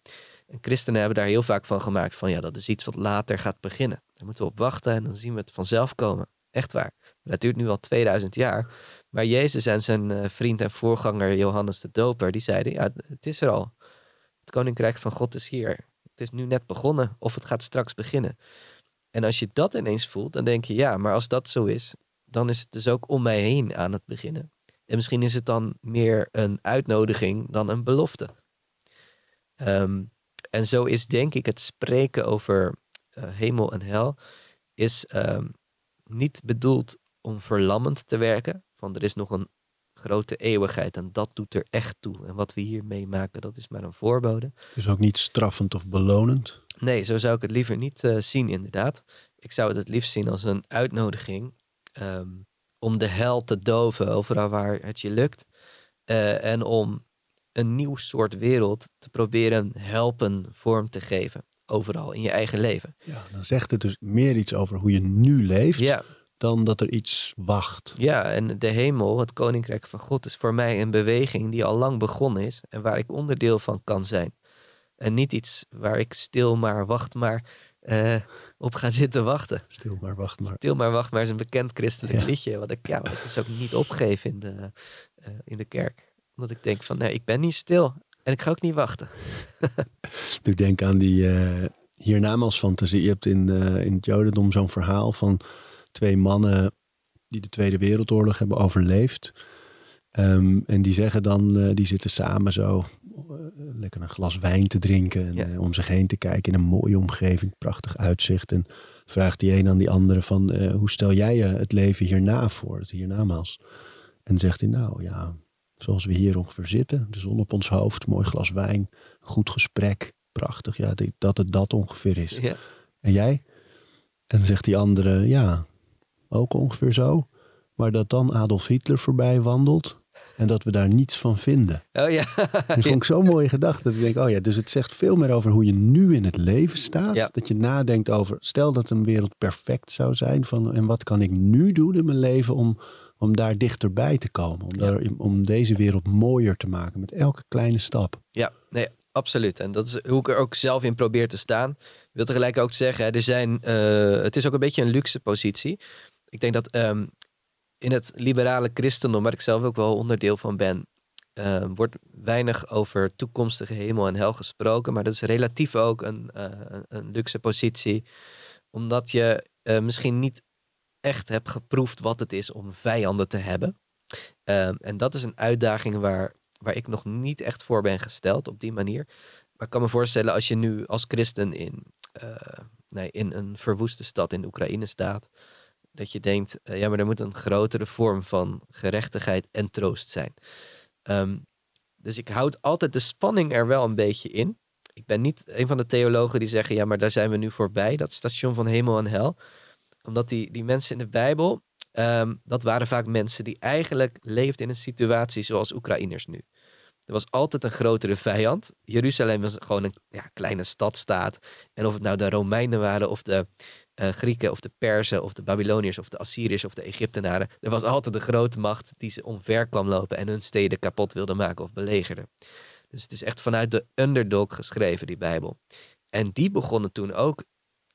En christenen hebben daar heel vaak van gemaakt van ja, dat is iets wat later gaat beginnen. Daar moeten we op wachten en dan zien we het vanzelf komen. Echt waar. Dat duurt nu al 2000 jaar. Maar Jezus en zijn eh, vriend en voorganger Johannes de Doper, die zeiden ja, het is er al. Het koninkrijk van God is hier. Het is nu net begonnen of het gaat straks beginnen. En als je dat ineens voelt, dan denk je ja, maar als dat zo is, dan is het dus ook om mij heen aan het beginnen. En misschien is het dan meer een uitnodiging dan een belofte. Ehm, en zo is denk ik het spreken over eh, hemel en hel is ehm, niet bedoeld om verlammend te werken. Van er is nog een grote eeuwigheid en dat doet er echt toe. En wat we hier meemaken, dat is maar een voorbode. Dus ook niet straffend of belonend. Nee, zo zou ik het liever niet eh, zien, inderdaad. Ik zou het het liefst zien als een uitnodiging ehm, om de hel te doven overal waar het je lukt. Eh, en om een nieuw soort wereld te proberen helpen vorm te geven. Overal in je eigen leven. Ja, dan zegt het dus meer iets over hoe je nu leeft. Ja, Dan dat er iets wacht. ja, en de hemel, het koninkrijk van God, is voor mij een beweging die al lang begonnen is. En waar ik onderdeel van kan zijn. En niet iets waar ik stil maar wacht maar eh, op ga zitten wachten. Stil maar, wacht maar. Stil maar wacht maar is een bekend christelijk Ja. liedje. Wat ik, ja, wat ik dus ook niet opgeef in de, eh, in de kerk. Omdat ik denk van, nee, ik ben niet stil. En ik ga ook niet wachten. [LAUGHS] Ik denk aan die eh hiernamaals-fantasie. Je hebt in, in het Jodendom zo'n verhaal van twee mannen die de Tweede Wereldoorlog hebben overleefd. Ehm, en die zeggen dan, eh, die zitten samen zo eh, lekker een glas wijn te drinken. En Ja. eh, om zich heen te kijken in een mooie omgeving, prachtig uitzicht. En vraagt die een aan die andere van, hoe stel jij je het leven hierna voor, het hiernamaals? En zegt hij, nou ja, zoals we hier ongeveer zitten. De zon op ons hoofd, mooi glas wijn, goed gesprek. Prachtig, ja, dat het dat ongeveer is. Ja. En jij? En dan zegt die andere, ja, ook ongeveer zo. Maar dat dan Adolf Hitler voorbij wandelt en dat we daar niets van vinden. Oh ja. Dat vond ik zo'n mooie gedachte. Dat ik denk, oh ja, dus het zegt veel meer over hoe je nu in het leven staat. Ja. Dat je nadenkt over, stel dat een wereld perfect zou zijn. Van, en wat kan ik nu doen in mijn leven om, om daar dichterbij te komen? Om, daar, om deze wereld mooier te maken met elke kleine stap. Ja, nee, absoluut. En dat is hoe ik er ook zelf in probeer te staan. Ik wil tegelijk ook zeggen, er zijn, eh, het is ook een beetje een luxe positie. Ik denk dat ehm, in het liberale christendom, waar ik zelf ook wel onderdeel van ben, eh, wordt weinig over toekomstige hemel en hel gesproken. Maar dat is relatief ook een, eh, een- een luxe positie. Omdat je eh, misschien niet echt hebt geproefd wat het is om vijanden te hebben. Ehm, en dat is een uitdaging waar, waar ik nog niet echt voor ben gesteld op die manier. Maar ik kan me voorstellen als je nu als christen in, eh, nee, in een verwoeste stad in Oekraïne staat. Dat je denkt, eh, ja, maar er moet een grotere vorm van gerechtigheid en troost zijn. Ehm, dus ik houd altijd de spanning er wel een beetje in. Ik ben niet een van de theologen die zeggen, ja, maar daar zijn we nu voorbij, dat station van hemel en hel. Omdat die, die mensen in de Bijbel, ehm, dat waren vaak mensen die eigenlijk leefden in een situatie zoals Oekraïners nu. Er was altijd een grotere vijand. Jeruzalem was gewoon een ja, kleine stadstaat. En of het nou de Romeinen waren, of de eh, Grieken, of de Perzen, of de Babyloniërs, of de Assyriërs, of de Egyptenaren. Er was altijd de grote macht die ze omver kwam lopen en hun steden kapot wilde maken of belegerde. Dus het is echt vanuit de underdog geschreven, die Bijbel. En die begonnen toen ook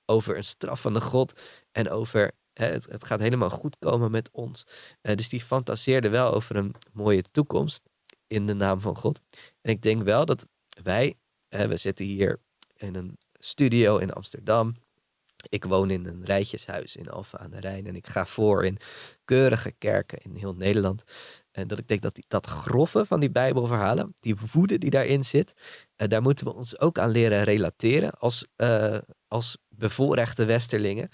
over een straffende God en over hè, het, gaat helemaal goed komen met ons. Eh, dus die fantaseerde wel over een mooie toekomst in de naam van God. En ik denk wel dat wij, hè, we zitten hier in een studio in Amsterdam. Ik woon in een rijtjeshuis in Alphen aan de Rijn en ik ga voor in keurige kerken in heel Nederland. En dat ik denk dat die, dat grove van die Bijbelverhalen, die woede die daarin zit, eh, daar moeten we ons ook aan leren relateren als, eh, als bevoorrechte westerlingen.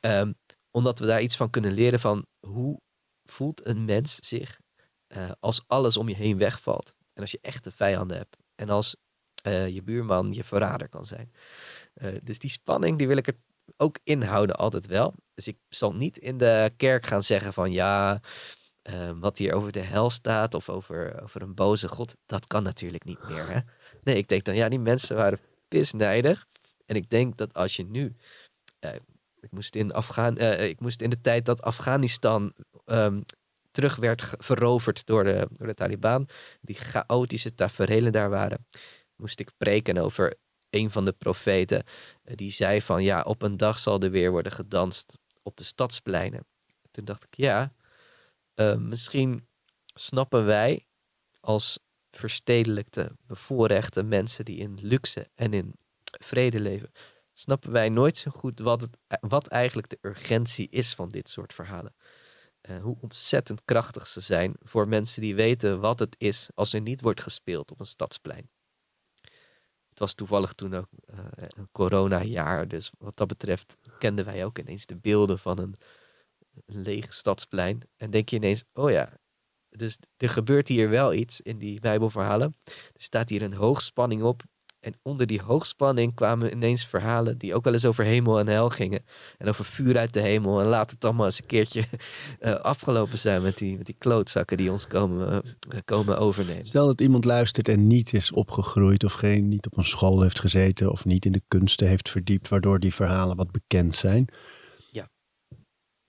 Ehm, omdat we daar iets van kunnen leren van hoe voelt een mens zich eh, als alles om je heen wegvalt. En als je echte vijanden hebt. En als je buurman je verrader kan zijn. Dus die spanning die wil ik er ook inhouden altijd wel. Dus ik zal niet in de kerk gaan zeggen van ja, eh, wat hier over de hel staat of over, over een boze God, dat kan natuurlijk niet meer. Hè? Nee, ik denk dan ja, die mensen waren pisnijdig. En ik denk dat als je nu, eh, ik, moest in Afghan, eh, ik moest in de tijd dat Afghanistan ehm, terug werd veroverd door de, door de Taliban, die chaotische taferelen daar waren, moest ik preken over een van de profeten. eh, die zei van ja, op een dag zal er weer worden gedanst op de stadspleinen. Toen dacht ik ja, eh, misschien snappen wij als verstedelijkte, bevoorrechte mensen die in luxe en in vrede leven, snappen wij nooit zo goed wat, het, wat eigenlijk de urgentie is van dit soort verhalen. Eh, hoe ontzettend krachtig ze zijn voor mensen die weten wat het is als er niet wordt gespeeld op een stadsplein. Was toevallig toen ook uh, een corona-jaar. Dus wat dat betreft kenden wij ook ineens de beelden van een, een leeg stadsplein. En denk je ineens, oh ja, dus er gebeurt hier wel iets in die Bijbelverhalen. Er staat hier een hoogspanning op. En onder die hoogspanning kwamen ineens verhalen die ook wel eens over hemel en hel gingen. En over vuur uit de hemel. En laat het allemaal eens een keertje uh, [LAUGHS] afgelopen zijn met die, met die klootzakken die ons komen, uh, komen overnemen. Stel dat iemand luistert en niet is opgegroeid of geen, niet op een school heeft gezeten of niet in de kunsten heeft verdiept, waardoor die verhalen wat bekend zijn.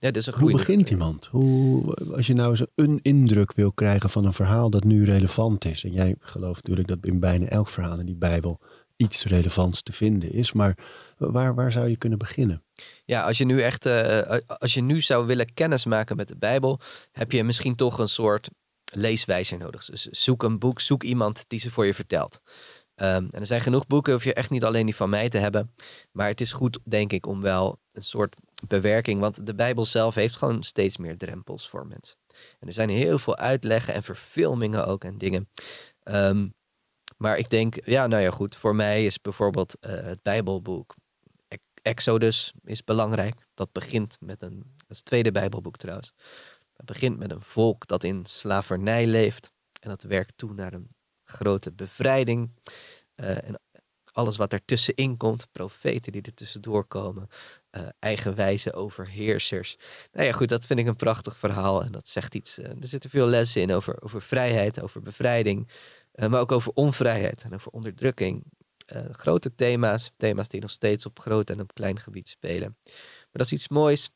Ja, dat is een Hoe begint iemand? Hoe, als je nou eens een indruk wil krijgen van een verhaal dat nu relevant is. En jij gelooft natuurlijk dat in bijna elk verhaal in die Bijbel iets relevants te vinden is. Maar waar, waar zou je kunnen beginnen? Ja, als je nu echt, uh, als je nu zou willen kennismaken met de Bijbel, heb je misschien toch een soort leeswijzer nodig. Dus zoek een boek, zoek iemand die ze voor je vertelt. Um, en er zijn genoeg boeken, hoef je echt niet alleen die van mij te hebben. Maar het is goed, denk ik, om wel een soort bewerking. Want de Bijbel zelf heeft gewoon steeds meer drempels voor mensen. En er zijn heel veel uitleggen en verfilmingen ook en dingen. Ehm, maar ik denk, ja, nou ja, goed. Voor mij is bijvoorbeeld uh, het Bijbelboek Exodus is belangrijk. Dat begint met een, dat is het tweede Bijbelboek trouwens. Het begint met een volk dat in slavernij leeft. En dat werkt toe naar een grote bevrijding. Uh, en alles wat er tussenin komt, profeten die er tussendoor komen, uh, eigenwijze overheersers. Nou ja, goed, dat vind ik een prachtig verhaal en dat zegt iets. Uh, er zitten veel lessen in over, over vrijheid, over bevrijding, uh, maar ook over onvrijheid en over onderdrukking. grote thema's, thema's die nog steeds op groot en op klein gebied spelen. Maar dat is iets moois.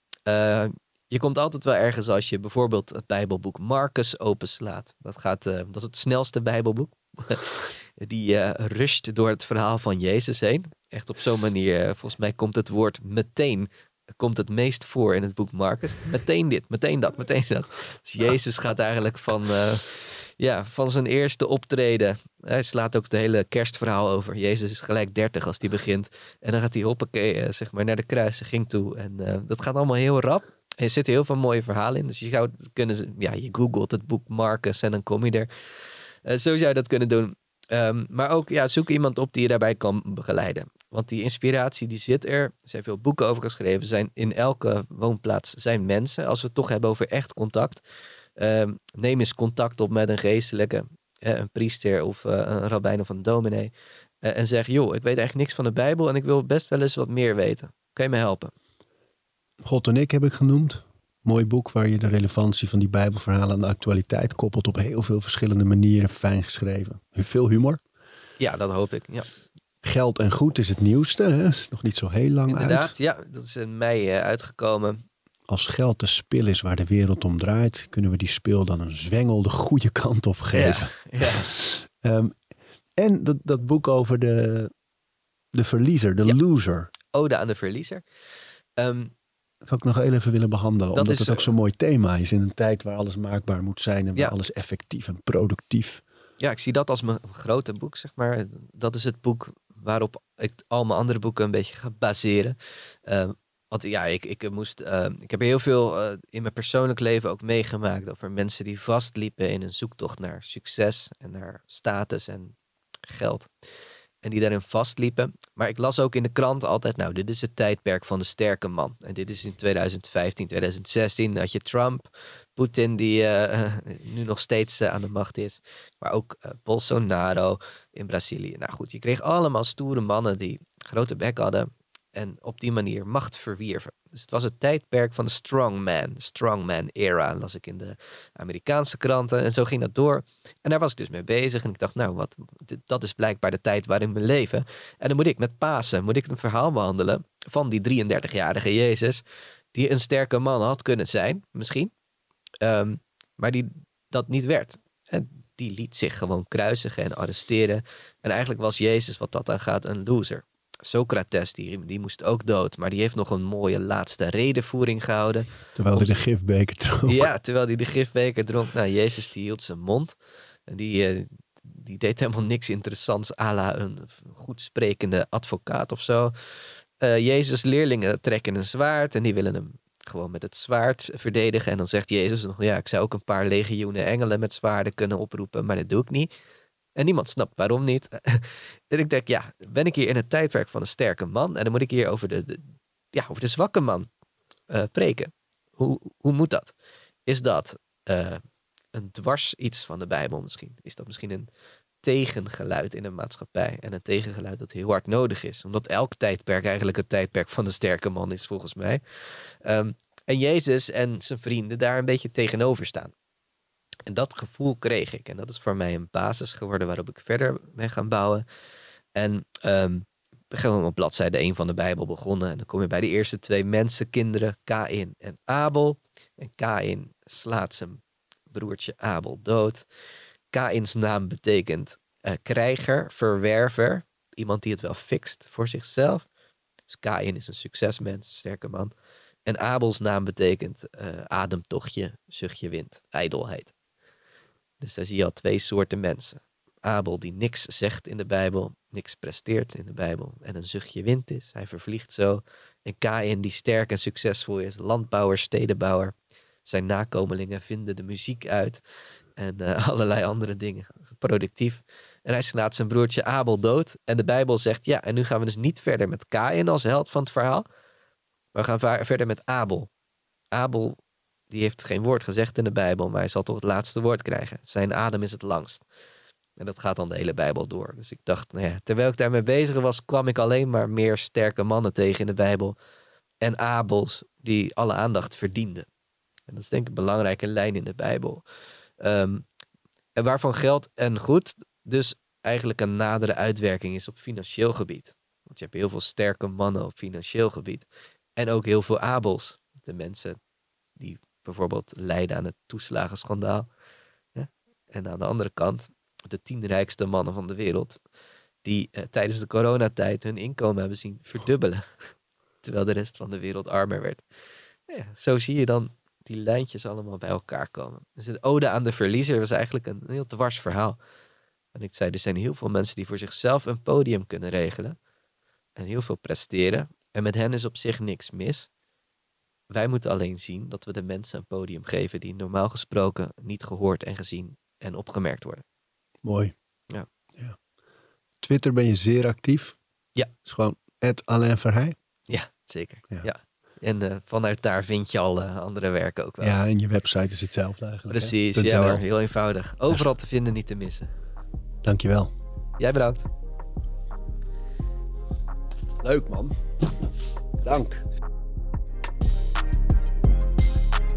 je komt altijd wel ergens als je bijvoorbeeld het Bijbelboek Marcus openslaat. Dat, gaat, dat is het snelste Bijbelboek. [LAUGHS] die uh, rusht door het verhaal van Jezus heen. Echt op zo'n manier, uh, volgens mij komt het woord meteen komt het meest voor in het boek Marcus. Meteen dit, meteen dat, meteen dat. Dus Jezus gaat eigenlijk van, uh, ja, van zijn eerste optreden. Hij slaat ook het hele kerstverhaal over. Jezus is gelijk 30 als die begint. En dan gaat hij hoppakee, zeg maar, naar de kruisiging toe. En dat gaat allemaal heel rap. En er zitten heel veel mooie verhalen in. Dus je zou kunnen, ja, je googelt het boek Marcus en dan kom je er. zo zou je dat kunnen doen. Um, maar ook ja, zoek iemand op die je daarbij kan begeleiden. Want die inspiratie die zit er. Er zijn veel boeken over geschreven. Zijn in elke woonplaats zijn mensen. Als we het toch hebben over echt contact. Um, neem eens contact op met een geestelijke. een priester of uh, een rabbijn of een dominee. Uh, en zeg, joh, ik weet eigenlijk niks van de Bijbel. En ik wil best wel eens wat meer weten. Kan je me helpen? God en ik heb ik genoemd. Mooi boek waar je de relevantie van die Bijbelverhalen aan de actualiteit koppelt op heel veel verschillende manieren, fijn geschreven. Veel humor. Ja, dat hoop ik. Ja. Geld en goed is het nieuwste, hè? is nog niet zo heel lang Inderdaad, uit. ja, dat is in mei uh, uitgekomen. Als geld de spil is waar de wereld om draait, kunnen we die spil dan een zwengel de goede kant op geven. Ja, ja. [LAUGHS] um, en dat, dat boek over de, de verliezer, de ja. loser. Ode aan de verliezer. Um, zou ik nog heel even willen behandelen. Dat omdat is, het ook zo'n mooi thema is in een tijd waar alles maakbaar moet zijn en waar alles effectief en productief. Ja, ik zie dat als mijn grote boek, zeg maar. Dat is het boek waarop ik al mijn andere boeken een beetje ga baseren. Uh, want ja, ik, ik moest. Uh, ik heb heel veel uh, in mijn persoonlijk leven ook meegemaakt over mensen die vastliepen in een zoektocht naar succes en naar status en geld en die daarin vastliepen. Maar ik las ook in de krant altijd, nou, dit is het tijdperk van de sterke man. En dit is in 2015, 2016, had je Trump, Poetin, die uh, [LAUGHS] nu nog steeds uh, aan de macht is. Maar ook uh, Bolsonaro in Brazilië. Nou goed, je kreeg allemaal stoere mannen die grote bek hadden en op die manier macht verwierven. Dus het was het tijdperk van de strongman, strongman era, las ik in de Amerikaanse kranten. En zo ging dat door. En daar was ik dus mee bezig. En ik dacht, nou, wat, dat is blijkbaar de tijd waarin we leven. En dan moet ik met Pasen, moet ik een verhaal behandelen van die 33-jarige Jezus, die een sterke man had kunnen zijn, misschien. Um, maar die dat niet werd. En die liet zich gewoon kruisigen en arresteren. En eigenlijk was Jezus, wat dat aan gaat, een loser. Socrates, die, die moest ook dood. Maar die heeft nog een mooie laatste redenvoering gehouden. Terwijl hij de gifbeker dronk. Ja, terwijl hij de gifbeker dronk. Nou, Jezus die hield zijn mond. En die, uh, die deed helemaal niks interessants à la een goed sprekende advocaat of zo. Uh, Jezus leerlingen trekken een zwaard en die willen hem gewoon met het zwaard verdedigen. En dan zegt Jezus nog, ja, ik zou ook een paar legioenen engelen met zwaarden kunnen oproepen, maar dat doe ik niet. En niemand snapt waarom niet. [LAUGHS] en ik denk, ja, ben ik hier in het tijdperk van een sterke man en dan moet ik hier over de, ja, over de zwakke man uh, preken. Hoe, hoe moet dat? Is dat uh, een dwars iets van de Bijbel misschien? Is dat misschien een tegengeluid in een maatschappij. En een tegengeluid dat heel hard nodig is. Omdat elk tijdperk eigenlijk het tijdperk van de sterke man is, volgens mij. Um, en Jezus en zijn vrienden daar een beetje tegenover staan. En dat gevoel kreeg ik. En dat is voor mij een basis geworden waarop ik verder ben gaan bouwen. En um, gaan op bladzijde 1 van de Bijbel begonnen. En dan kom je bij de eerste twee mensenkinderen, Kain en Abel. En Kain slaat zijn broertje Abel dood. Kains naam betekent uh, krijger, verwerver. Iemand die het wel fixt voor zichzelf. Dus Kain is een succesmens, sterke man. En Abels naam betekent uh, ademtochtje, zuchtje wind, ijdelheid. Dus daar zie je al twee soorten mensen. Abel die niks zegt in de Bijbel, niks presteert in de Bijbel en een zuchtje wind is. Hij vervliegt zo. En Kain die sterk en succesvol is, landbouwer, stedenbouwer. Zijn nakomelingen vinden de muziek uit en uh, [LAUGHS] allerlei andere dingen. Productief. En hij slaat zijn broertje Abel dood. En de Bijbel zegt, ja, en nu gaan we dus niet verder met Kain als held van het verhaal. We gaan verder met Abel. Abel, die heeft geen woord gezegd in de Bijbel, maar hij zal toch het laatste woord krijgen. Zijn adem is het langst. En dat gaat dan de hele Bijbel door. Dus ik dacht, nou ja, terwijl ik daarmee bezig was, kwam ik alleen maar meer sterke mannen tegen in de Bijbel. En Abels die alle aandacht verdienden. En dat is denk ik een belangrijke lijn in de Bijbel. Um, en waarvan geld en goed dus eigenlijk een nadere uitwerking is op financieel gebied. Want je hebt heel veel sterke mannen op financieel gebied. En ook heel veel abels. De mensen die bijvoorbeeld lijden aan het toeslagenschandaal. Ja? En aan de andere kant de tien rijkste mannen van de wereld. Die eh, tijdens de coronatijd hun inkomen hebben zien verdubbelen. [LAUGHS] Terwijl de rest van de wereld armer werd. Ja, zo zie je dan die lijntjes allemaal bij elkaar komen. Dus de ode aan de verliezer was eigenlijk een heel dwars verhaal. En ik zei, er zijn heel veel mensen die voor zichzelf een podium kunnen regelen. En heel veel presteren. En met hen is op zich niks mis. Wij moeten alleen zien dat we de mensen een podium geven die normaal gesproken niet gehoord en gezien en opgemerkt worden. Mooi. Ja. ja. Twitter ben je zeer actief. Ja. is gewoon Alain Verheij. Ja, zeker. ja. En uh, vanuit daar vind je al uh, andere werken ook wel. Ja, en je website is hetzelfde eigenlijk. Precies, ja hoor, heel eenvoudig. Overal te vinden, niet te missen. Dankjewel. Jij bedankt. Leuk man. Dank.